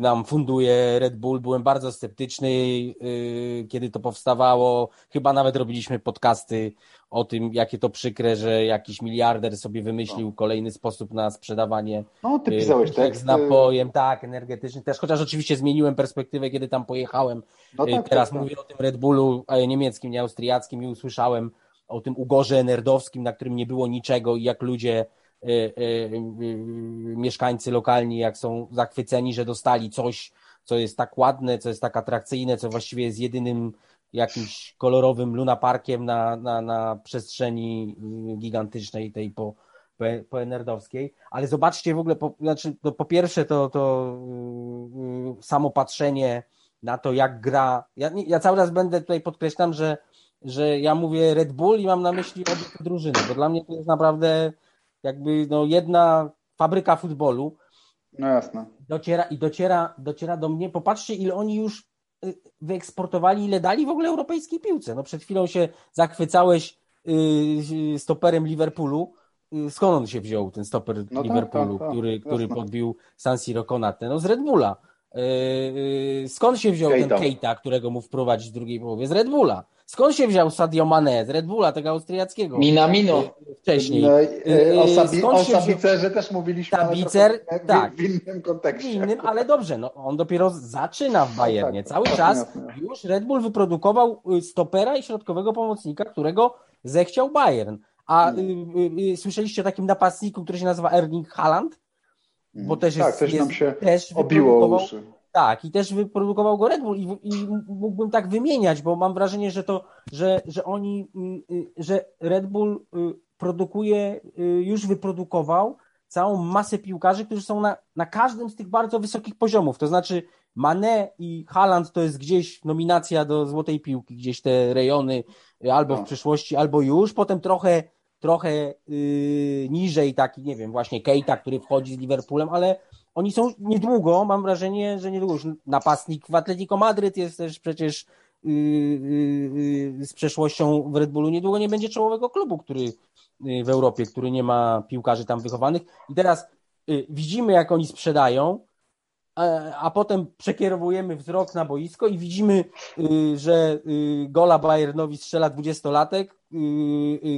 nam funduje Red Bull. Byłem bardzo sceptyczny, y, kiedy to powstawało. Chyba nawet robiliśmy podcasty o tym, jakie to przykre, że jakiś miliarder sobie wymyślił no. kolejny sposób na sprzedawanie. No, ty y, pisałeś tekst. Z napojem, tak, energetyczny też, chociaż oczywiście zmieniłem perspektywę, kiedy tam pojechałem. No tak, Teraz tak, mówię tak. o tym Red Bullu niemieckim, nie austriackim i usłyszałem o tym ugorze nerdowskim, na którym nie było niczego i jak ludzie Y, y, y, mieszkańcy lokalni, jak są zachwyceni, że dostali coś, co jest tak ładne, co jest tak atrakcyjne, co właściwie jest jedynym jakimś kolorowym lunaparkiem na, na, na przestrzeni gigantycznej tej po, po, po Enerdowskiej. Ale zobaczcie w ogóle, po, znaczy, no po pierwsze to, to yy, samo patrzenie na to, jak gra. Ja, ja cały raz będę tutaj podkreślam, że, że ja mówię Red Bull i mam na myśli obie drużyny, bo dla mnie to jest naprawdę jakby no, jedna fabryka futbolu. No jasne. Dociera, I dociera, dociera do mnie. Popatrzcie, ile oni już y, wyeksportowali, ile dali w ogóle europejskiej piłce. No przed chwilą się zachwycałeś yy, stoperem Liverpoolu. Y, skąd on się wziął, ten stoper no tak, Liverpoolu, tak, tak, który, który podbił San Siro Konate? No z Red Bulla. Yy, skąd się wziął Keita. ten Keita, którego mu wprowadzić w drugiej połowie? Z Red Bulla. Skąd się wziął Sadio Mane z Red Bulla, tego austriackiego? Minamino. Wcześniej. No, yy, o, sabi, o Sabicerze też mówiliśmy, Sabicer, tak, w innym kontekście. W innym, ale dobrze, no, on dopiero zaczyna w Bayernie. No, tak, Cały czas jasne. już Red Bull wyprodukował y, stopera i środkowego pomocnika, którego zechciał Bayern. A y, y, y, słyszeliście o takim napastniku, który się nazywa Erling Haaland? Bo też tak, jest, też nam się też obiło uszy. Tak, i też wyprodukował go Red Bull i, i, mógłbym tak wymieniać, bo mam wrażenie, że to, że, że oni, y, y, że Red Bull y, produkuje, już wyprodukował całą masę piłkarzy, którzy są na, na każdym z tych bardzo wysokich poziomów. To znaczy Mane i Haaland to jest gdzieś nominacja do złotej piłki, gdzieś te rejony albo w no. przyszłości, albo już. Potem trochę, trochę yy, niżej taki, nie wiem, właśnie Keita, który wchodzi z Liverpoolem, ale oni są niedługo, mam wrażenie, że niedługo już napastnik w Atletico Madryt jest też przecież yy, yy, z przeszłością w Red Bullu. Niedługo nie będzie czołowego klubu, który w Europie, który nie ma piłkarzy tam wychowanych. I teraz widzimy, jak oni sprzedają, a, a potem przekierowujemy wzrok na boisko i widzimy, że gola Bayernowi strzela 20-latek.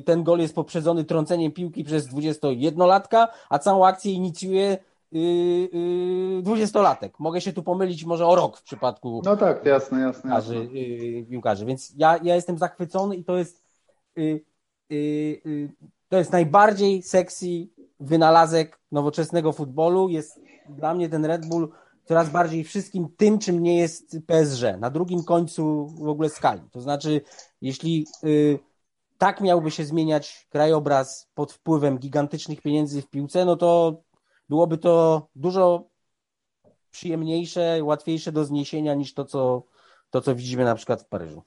Ten gol jest poprzedzony trąceniem piłki przez 21-latka, a całą akcję inicjuje dwudziestolatek. Mogę się tu pomylić może o rok w przypadku no tak, jasne, jasne, jasne. Yy, piłkarzy. Więc ja, ja jestem zachwycony i to jest to jest najbardziej sexy wynalazek nowoczesnego futbolu. Jest dla mnie ten Red Bull coraz bardziej wszystkim tym, czym nie jest PSG. Na drugim końcu w ogóle skali. To znaczy, jeśli tak miałby się zmieniać krajobraz pod wpływem gigantycznych pieniędzy w piłce, no to byłoby to dużo przyjemniejsze, łatwiejsze do zniesienia niż to, co, to, co widzimy na przykład w Paryżu.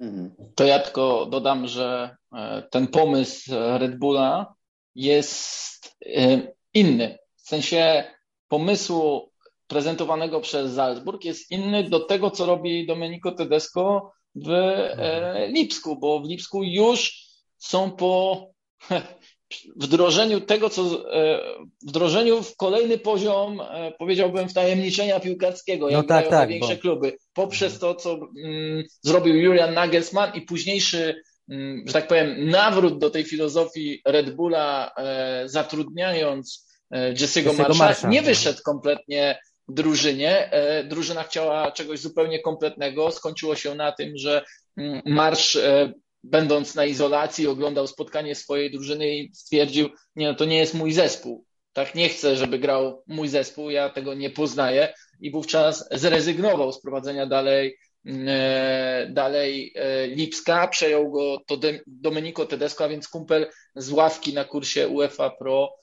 Mhm. To ja tylko dodam, że e, ten pomysł Red Bulla jest e, inny. W sensie pomysłu prezentowanego przez Salzburg jest inny do tego, co robi Domenico Tedesco w e, mhm. Lipsku, bo w Lipsku już są po *laughs* wdrożeniu tego, co e, wdrożeniu w kolejny poziom, e, powiedziałbym, wtajemniczenia piłkarskiego, no jak tak, tak, większe bo... kluby, poprzez to, co mm, zrobił Julian Nagelsmann i późniejszy, mm, że tak powiem, nawrót do tej filozofii Red Bulla, e, zatrudniając e, Jesse'ego Marsha, Marsha, nie wyszedł kompletnie drużynie. E, drużyna chciała czegoś zupełnie kompletnego. Skończyło się na tym, że mm, Marsz e, będąc na izolacji, oglądał spotkanie swojej drużyny i stwierdził, nie no, to nie jest mój zespół. Tak nie chcę, żeby grał mój zespół, ja tego nie poznaję. I wówczas zrezygnował z prowadzenia dalej e, dalej e, Lipska, przejął go to Domenico Tedesco, a więc kumpel z ławki na kursie UEFA Pro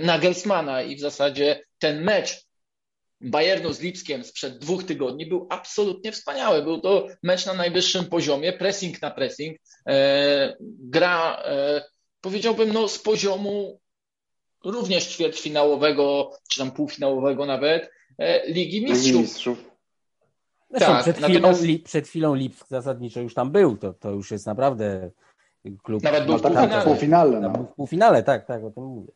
Nagelsmana. I w zasadzie ten mecz Bayernu z Lipskiem sprzed dwóch tygodni był absolutnie wspaniały. Był to mecz na najwyższym poziomie, pressing na pressing, gra powiedziałbym no z poziomu również ćwierćfinałowego, czy tam półfinałowego nawet, e, Ligi Mistrzów. Mistrzów. Zresztą tak, przed, chwilą, natomiast... przed chwilą Lipsk zasadniczo już tam był, to, to już jest naprawdę klub. Nawet był w półfinale. W półfinale, no. W półfinale, tak, tak, o tym mówię.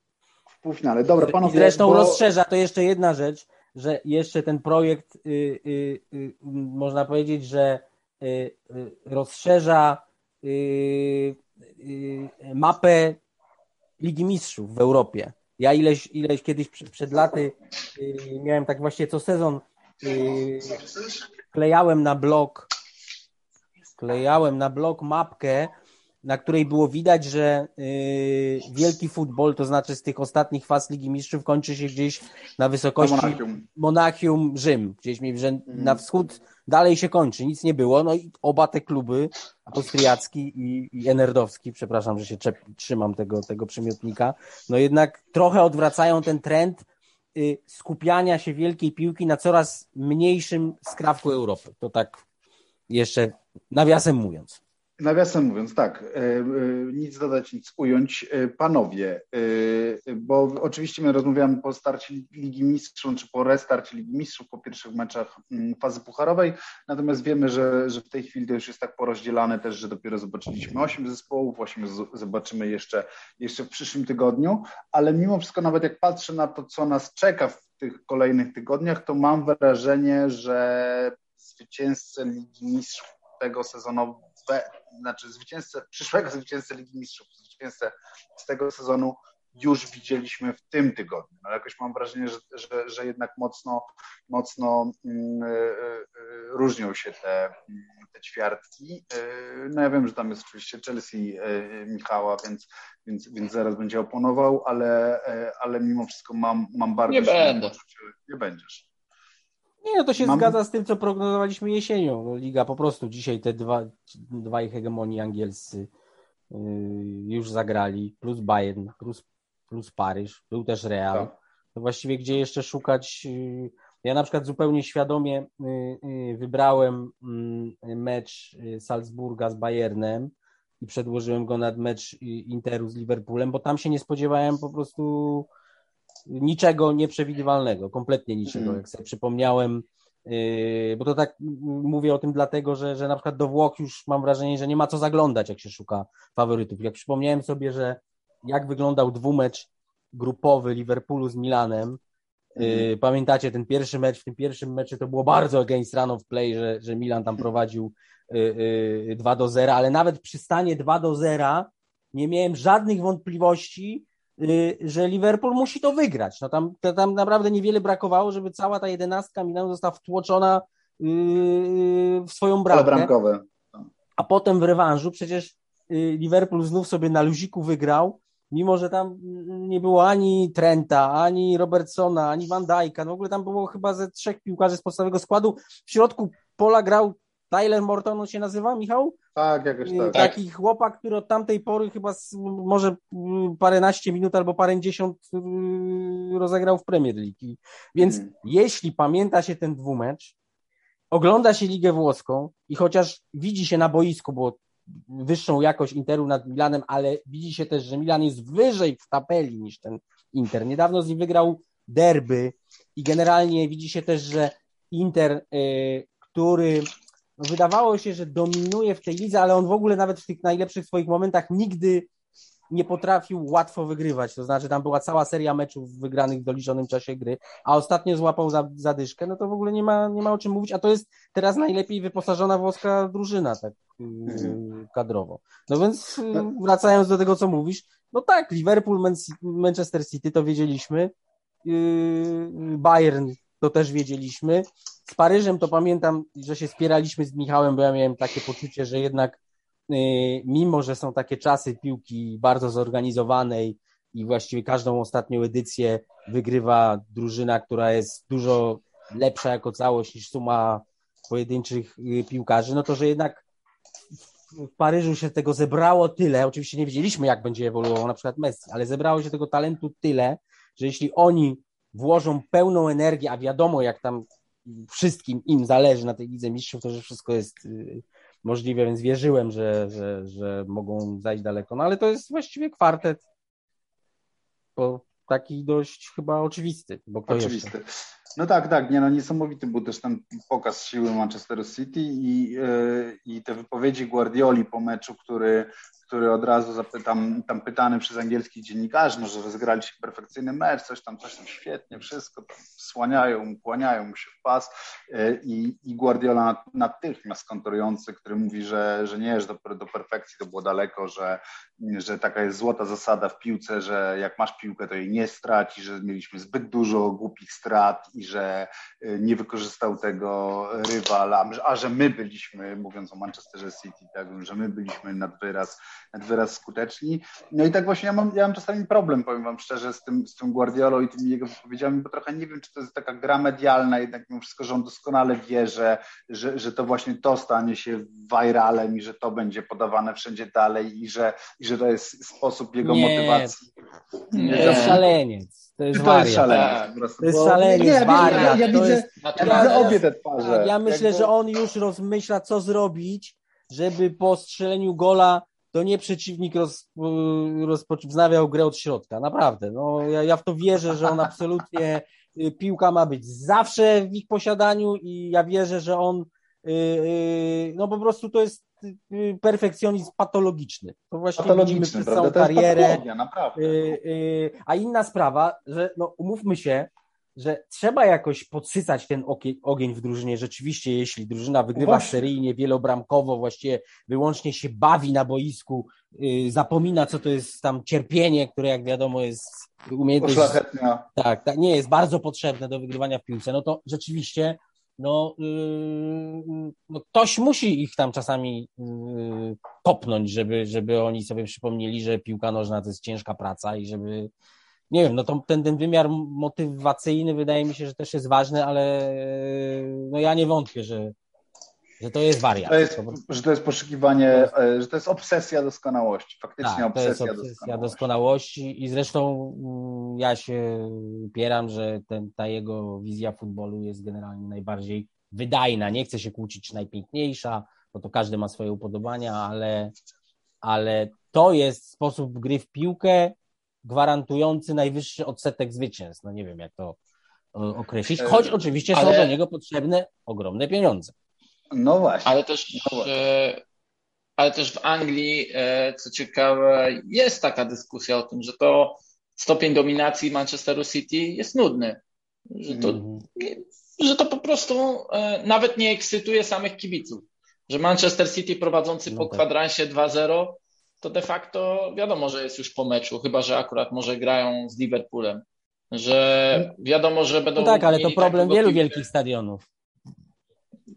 W półfinale, dobra, panowie. I zresztą bo... rozszerza to jeszcze jedna rzecz, że jeszcze ten projekt, y, y, y, można powiedzieć, że rozszerza mapę Ligi Mistrzów w Europie. Ja ileś, ileś kiedyś przed, przed laty miałem tak właśnie co sezon klejałem na blok klejałem na blok mapkę, na której było widać, że yy, wielki futbol, to znaczy z tych ostatnich faz Ligi Mistrzów kończy się gdzieś na wysokości Monachium, Monachium Rzym, gdzieś że mm. na wschód dalej się kończy, nic nie było. No i oba te kluby, austriacki i, i enerdowski, przepraszam, że się czep, trzymam tego, tego przymiotnika, no jednak trochę odwracają ten trend y, skupiania się wielkiej piłki na coraz mniejszym skrawku Europy. To tak jeszcze nawiasem mówiąc. Nawiasem mówiąc, tak, e, e, nic dodać, nic ująć. E, panowie, bo oczywiście my rozmawiamy po starcie Ligi Mistrzów, czy po restarcie Ligi Mistrzów, po pierwszych meczach mm, fazy pucharowej, natomiast wiemy, że, że w tej chwili to już jest tak porozdzielane też, że dopiero zobaczyliśmy osiem zespołów, osiem zobaczymy jeszcze, jeszcze w przyszłym tygodniu, ale mimo wszystko nawet jak patrzę na to, co nas czeka w tych kolejnych tygodniach, to mam wrażenie, że zwycięzcy Ligi Mistrzów tego sezonu znaczy zwycięzcę, przyszłego zwycięzcę Ligi Mistrzów, zwycięzcę z tego sezonu już widzieliśmy w tym tygodniu. No jakoś mam wrażenie, że, że, że jednak mocno, mocno yy, yy, różnią się te, te ćwiartki. Yy, no ja wiem, że tam jest oczywiście Chelsea Michała, więc, więc, więc zaraz będzie oponował, ale, ale mimo wszystko mam, mam bardzo... Nie będę. Nie będziesz. Nie, no to się Mam... zgadza z tym, co prognozowaliśmy jesienią. No, Liga po prostu dzisiaj te dwa, dwaj hegemonii angielscy yy, już zagrali, plus Bayern, plus, plus Paryż, był też Real. Tak. To właściwie gdzie jeszcze szukać? Yy, ja na przykład zupełnie świadomie yy, yy wybrałem yy, mecz Salzburga z Bayernem i przedłożyłem go nad mecz Interu z Liverpoolem, bo tam się nie spodziewałem po prostu niczego nieprzewidywalnego, kompletnie niczego. Mm. Jak sobie przypomniałem, yy, bo to tak mówię o tym dlatego, że, że na przykład do Włoch już mam wrażenie, że nie ma co zaglądać, jak się szuka faworytów. Jak przypomniałem sobie, że jak wyglądał dwumecz grupowy Liverpoolu z Milanem, mm. Pamiętacie ten pierwszy mecz, w tym pierwszym meczu to było bardzo against run of play, że, że Milan tam prowadził 2 yy, do 0, ale nawet przy stanie 2 do 0 nie miałem żadnych wątpliwości, Y, że Liverpool musi to wygrać. No tam, tam naprawdę niewiele brakowało, żeby cała ta jedenastka Milanu została wtłoczona y, w swoją bramkę. bramkowe. A potem w rewanżu przecież y, Liverpool znów sobie na luziku wygrał, mimo że tam nie było ani Trenta, ani Robertsona, ani Van Dijk'a. No w ogóle tam było chyba ze trzech piłkarzy z podstawowego składu. W środku pola grał Tyler Morton on się nazywa, Michał? Tak, jakoś tak. Taki tak. chłopak, który od tamtej pory chyba może paręnaście minut albo parędziesiąt yy, rozegrał w Premier League. Więc hmm. jeśli pamięta się ten dwumecz, ogląda się Ligę Włoską i chociaż widzi się na boisku, bo wyższą jakość Interu nad Milanem, ale widzi się też, że Milan jest wyżej w tabeli niż ten Inter. Niedawno z nim wygrał derby i generalnie widzi się też, że Inter, który no wydawało się, że dominuje w tej lidze, ale on w ogóle nawet w tych najlepszych swoich momentach nigdy nie potrafił łatwo wygrywać. To znaczy, tam była cała seria meczów wygranych w doliczonym czasie gry, a ostatnio złapał za, zadyszkę, no to w ogóle nie ma, nie ma o czym mówić. A to jest teraz najlepiej wyposażona włoska drużyna, tak mhm. kadrowo. No więc y, wracając do tego, co mówisz, no tak, Liverpool, Manchester City to wiedzieliśmy. Y, Bayern to też wiedzieliśmy. Z Paryżem to pamiętam, że się spieraliśmy z Michałem, bo ja miałem takie poczucie, że jednak y, mimo, że są takie czasy piłki bardzo zorganizowanej i właściwie każdą ostatnią edycję wygrywa drużyna, która jest dużo lepsza jako całość niż suma pojedynczych piłkarzy, no to że jednak w Paryżu się tego zebrało tyle, oczywiście nie wiedzieliśmy, jak będzie ewoluował na przykład Messi, ale zebrało się tego talentu tyle, że jeśli oni włożą pełną energię, a wiadomo, jak tam wszystkim im zależy na tej Lidze Mistrzów, to że wszystko jest y, możliwe, więc wierzyłem, że, że, że mogą zajść daleko. No ale to jest właściwie kwartet, bo taki dość chyba oczywisty. Bo kto oczywisty. Jeszcze? No tak, tak, nie no niesamowity był też ten pokaz siły Manchesteru City i, yy, i te wypowiedzi Guardioli po meczu, który który od razu zapytam, tam pytany przez angielskich dziennikarzy, no, że rozegraliście perfekcyjny mecz, coś tam, coś tam świetnie, wszystko, tam słaniają, kłaniają mu się w pas. E, i, i Guardiola natychmiast konturujący, który mówi, że, że nie, że do, do perfekcji to było daleko, że, że taka jest złota zasada w piłce, że jak masz piłkę, to jej nie straci, że mieliśmy zbyt dużo głupich strat i że e, nie wykorzystał tego rywal, a, a że my byliśmy, mówiąc o Manchesterze City, tak, że my byliśmy nad wyraz nad wyraz skuteczni. No i tak właśnie ja mam, ja mam czasami problem, powiem wam szczerze, z tym, z tym Guardiolą i tymi jego wypowiedziami, bo trochę nie wiem, czy to jest taka gra medialna, jednak mimo wszystko, że on doskonale wie, że, że, że to właśnie to stanie się viralem i że to będzie podawane wszędzie dalej i że, i że to jest sposób jego nie, motywacji. Nie, to jest szaleniec. To jest, to jest szaleniec. To jest szaleniec, nie, wariat. Ja, ja, ja, widzę, ja widzę obie te twarze. Ja myślę, Jakby... że on już rozmyśla, co zrobić, żeby po strzeleniu gola to nie przeciwnik roz, rozpoznawiał grę od środka. Naprawdę. No, ja, ja w to wierzę, że on absolutnie y, piłka ma być zawsze w ich posiadaniu i ja wierzę, że on y, y, no po prostu to jest perfekcjonizm patologiczny. To właśnie patologiczny, widzimy przez całą karierę. A inna sprawa, że no umówmy się, że trzeba jakoś podsycać ten ogień w drużynie. Rzeczywiście, jeśli drużyna wygrywa Właśnie. seryjnie, wielobramkowo, właściwie wyłącznie się bawi na boisku, yy, zapomina, co to jest tam cierpienie, które jak wiadomo jest umiejętność. Tak, tak, nie jest bardzo potrzebne do wygrywania w piłce, no to rzeczywiście no, yy, no ktoś musi ich tam czasami yy, kopnąć, żeby, żeby oni sobie przypomnieli, że piłka nożna to jest ciężka praca i żeby nie wiem, no to ten, ten wymiar motywacyjny wydaje mi się, że też jest ważny, ale no ja nie wątpię, że, że to jest wariant. To jest, że to jest poszukiwanie, e, że to jest obsesja doskonałości, faktycznie tak, obsesja, to jest obsesja doskonałości. doskonałości. i zresztą mm, ja się upieram, że ten, ta jego wizja futbolu jest generalnie najbardziej wydajna. Nie chcę się kłócić, najpiękniejsza, bo to każdy ma swoje upodobania, ale, ale to jest sposób gry w piłkę, gwarantujący najwyższy odsetek zwycięstw. No nie wiem, jak to określić, choć e, oczywiście ale... są do niego potrzebne ogromne pieniądze. No właśnie. Ale też, no właśnie. E, ale też w Anglii, e, co ciekawe, jest taka dyskusja o tym, że to stopień dominacji Manchesteru City jest nudny. Że to, mm. że to po prostu nawet nie ekscytuje samych kibiców. Że Manchester City prowadzący no po tak. kwadransie 2-0 to de facto wiadomo, że jest już po meczu, chyba że akurat może grają z Liverpoolem. Że wiadomo, że będą. No tak, ale to problem wielu piłkę. wielkich stadionów.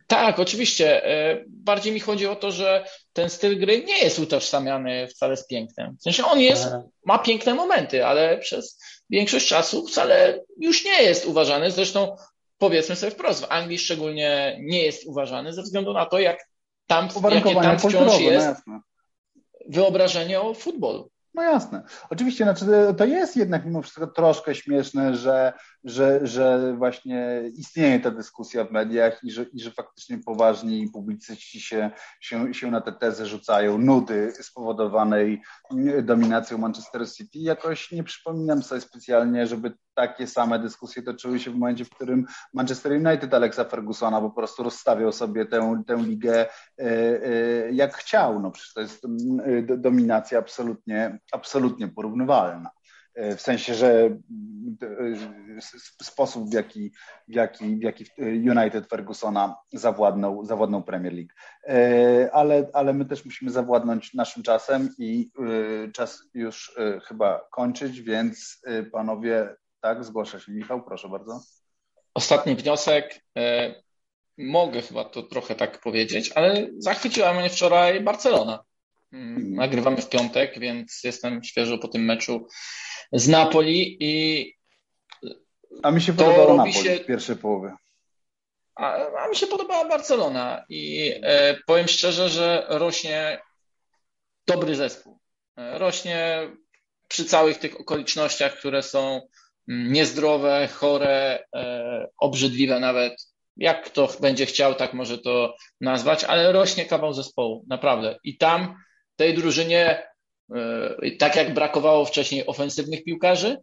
Tak, oczywiście. E, bardziej mi chodzi o to, że ten styl gry nie jest utożsamiany wcale z pięknem. W sensie on jest, ma piękne momenty, ale przez większość czasu wcale już nie jest uważany. Zresztą powiedzmy sobie wprost, w Anglii szczególnie nie jest uważany ze względu na to, jak tam, jakie tam wciąż jest. No wyobrażenie o futbolu. No jasne. Oczywiście, znaczy, to jest jednak mimo wszystko troszkę śmieszne, że, że, że właśnie istnieje ta dyskusja w mediach i że, i że faktycznie poważni publicyści się, się, się na te tezy rzucają, nudy spowodowanej dominacją Manchester City. Jakoś nie przypominam sobie specjalnie, żeby takie same dyskusje toczyły się w momencie, w którym Manchester United Alexa Fergusona po prostu rozstawiał sobie tę, tę ligę e, e, jak chciał. No przecież to jest mm, dominacja absolutnie, absolutnie porównywalna. E, w sensie, że sposób, w jaki, w jaki, w jaki United Fergusona zawładnął, zawładnął Premier League. Ale, ale my też musimy zawładnąć naszym czasem i czas już chyba kończyć, więc panowie, tak, zgłasza się Michał, proszę bardzo. Ostatni wniosek. E, mogę chyba to trochę tak powiedzieć, ale zachwyciła mnie wczoraj Barcelona. Mm. Nagrywamy w piątek, więc jestem świeżo po tym meczu z Napoli i. A mi się podobało Napoli się... w pierwszej połowie. A, a mi się podobała Barcelona i e, powiem szczerze, że rośnie dobry zespół. E, rośnie przy całych tych okolicznościach, które są mm, niezdrowe, chore, e, obrzydliwe nawet. Jak kto będzie chciał, tak może to nazwać, ale rośnie kawał zespołu, naprawdę. I tam tej drużynie, tak jak brakowało wcześniej ofensywnych piłkarzy,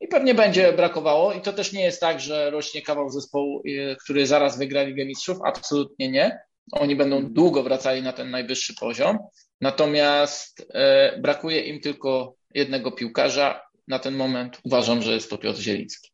i pewnie będzie brakowało. I to też nie jest tak, że rośnie kawał zespołu, który zaraz wygra Ligę Mistrzów. Absolutnie nie. Oni będą długo wracali na ten najwyższy poziom. Natomiast e, brakuje im tylko jednego piłkarza. Na ten moment uważam, że jest to Piotr Zieliński.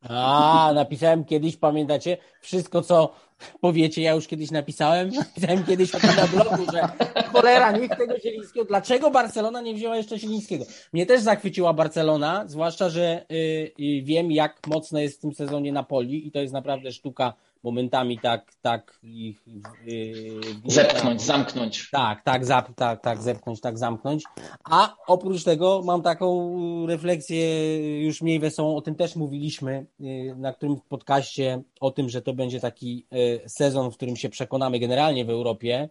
A, napisałem kiedyś, pamiętacie, wszystko co powiecie, ja już kiedyś napisałem, *laughs* napisałem kiedyś o tym na blogu, że cholera, niech tego Zielińskiego, dlaczego Barcelona nie wzięła jeszcze Zielińskiego? Mnie też zachwyciła Barcelona, zwłaszcza, że y, y, wiem jak mocno jest w tym sezonie Napoli i to jest naprawdę sztuka momentami tak, tak ich yy, zepchnąć, zamknąć. Tak, tak, zap, tak, tak, zepchnąć, tak, zamknąć. A oprócz tego mam taką refleksję już mniej wesołą, o tym też mówiliśmy yy, na którym podcaście, o tym, że to będzie taki yy, sezon, w którym się przekonamy generalnie w Europie,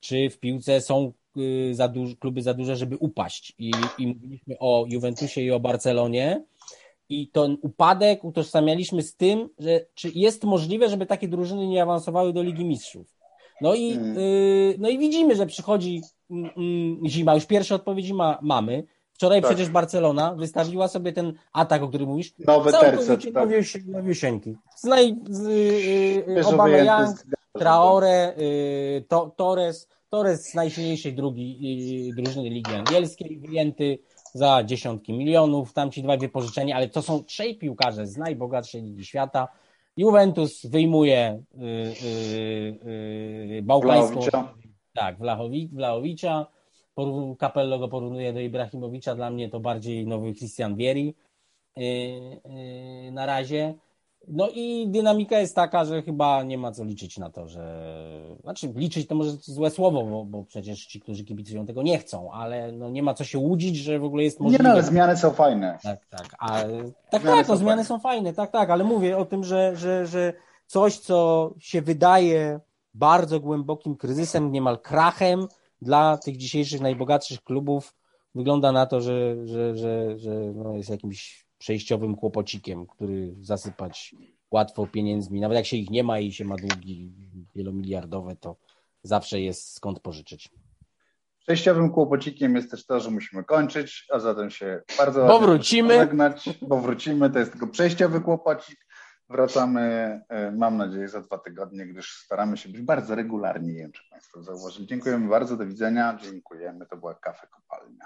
czy w piłce są yy, za kluby za duże, żeby upaść. I, I mówiliśmy o Juventusie i o Barcelonie i ten upadek utożsamialiśmy z tym, że czy jest możliwe, żeby takie drużyny nie awansowały do Ligi Mistrzów. No i, hmm. y, no i widzimy, że przychodzi y, zima, już pierwsze odpowiedzi ma, mamy. Wczoraj tak. przecież Barcelona wystawiła sobie ten atak, o którym mówisz, Nowe terce, tak. nowiusieńki. Z, naj, z y, Aubameyang, Traore, y, to, Torres, Torres z najsilniejszej drugi y, drużyny Ligi Angielskiej, wyjęty za dziesiątki milionów, tam ci dwaj wypożyczeni, ale to są trzej piłkarze z najbogatszej ligi świata. Juventus wyjmuje yy, yy, yy, bałkańską... Tak, Wlachowi, Wlachowicza. Capello go porównuje do Ibrahimowicza. Dla mnie to bardziej nowy Christian Vieri na razie. No i dynamika jest taka, że chyba nie ma co liczyć na to, że. Znaczy, liczyć to może złe słowo, bo, bo przecież ci, którzy kibicują tego nie chcą, ale no nie ma co się łudzić, że w ogóle jest możliwe. Nie, no, ale zmiany są fajne. Tak, tak. A, tak, zmiany tak, no, zmiany fajne. są fajne, tak, tak, ale mówię o tym, że, że, że coś, co się wydaje bardzo głębokim kryzysem, niemal krachem dla tych dzisiejszych najbogatszych klubów, wygląda na to, że, że, że, że no jest jakimś przejściowym kłopocikiem, który zasypać łatwo pieniędzmi. Nawet jak się ich nie ma i się ma długi wielomiliardowe, to zawsze jest skąd pożyczyć. Przejściowym kłopocikiem jest też to, że musimy kończyć, a zatem się bardzo bo wrócimy. Pożegnać, bo wrócimy. To jest tylko przejściowy kłopocik. Wracamy, e, mam nadzieję, za dwa tygodnie, gdyż staramy się być bardzo regularni. Nie wiem, czy Państwo zauważyli. Dziękujemy bardzo, do widzenia. Dziękujemy. To była kafe kopalnia.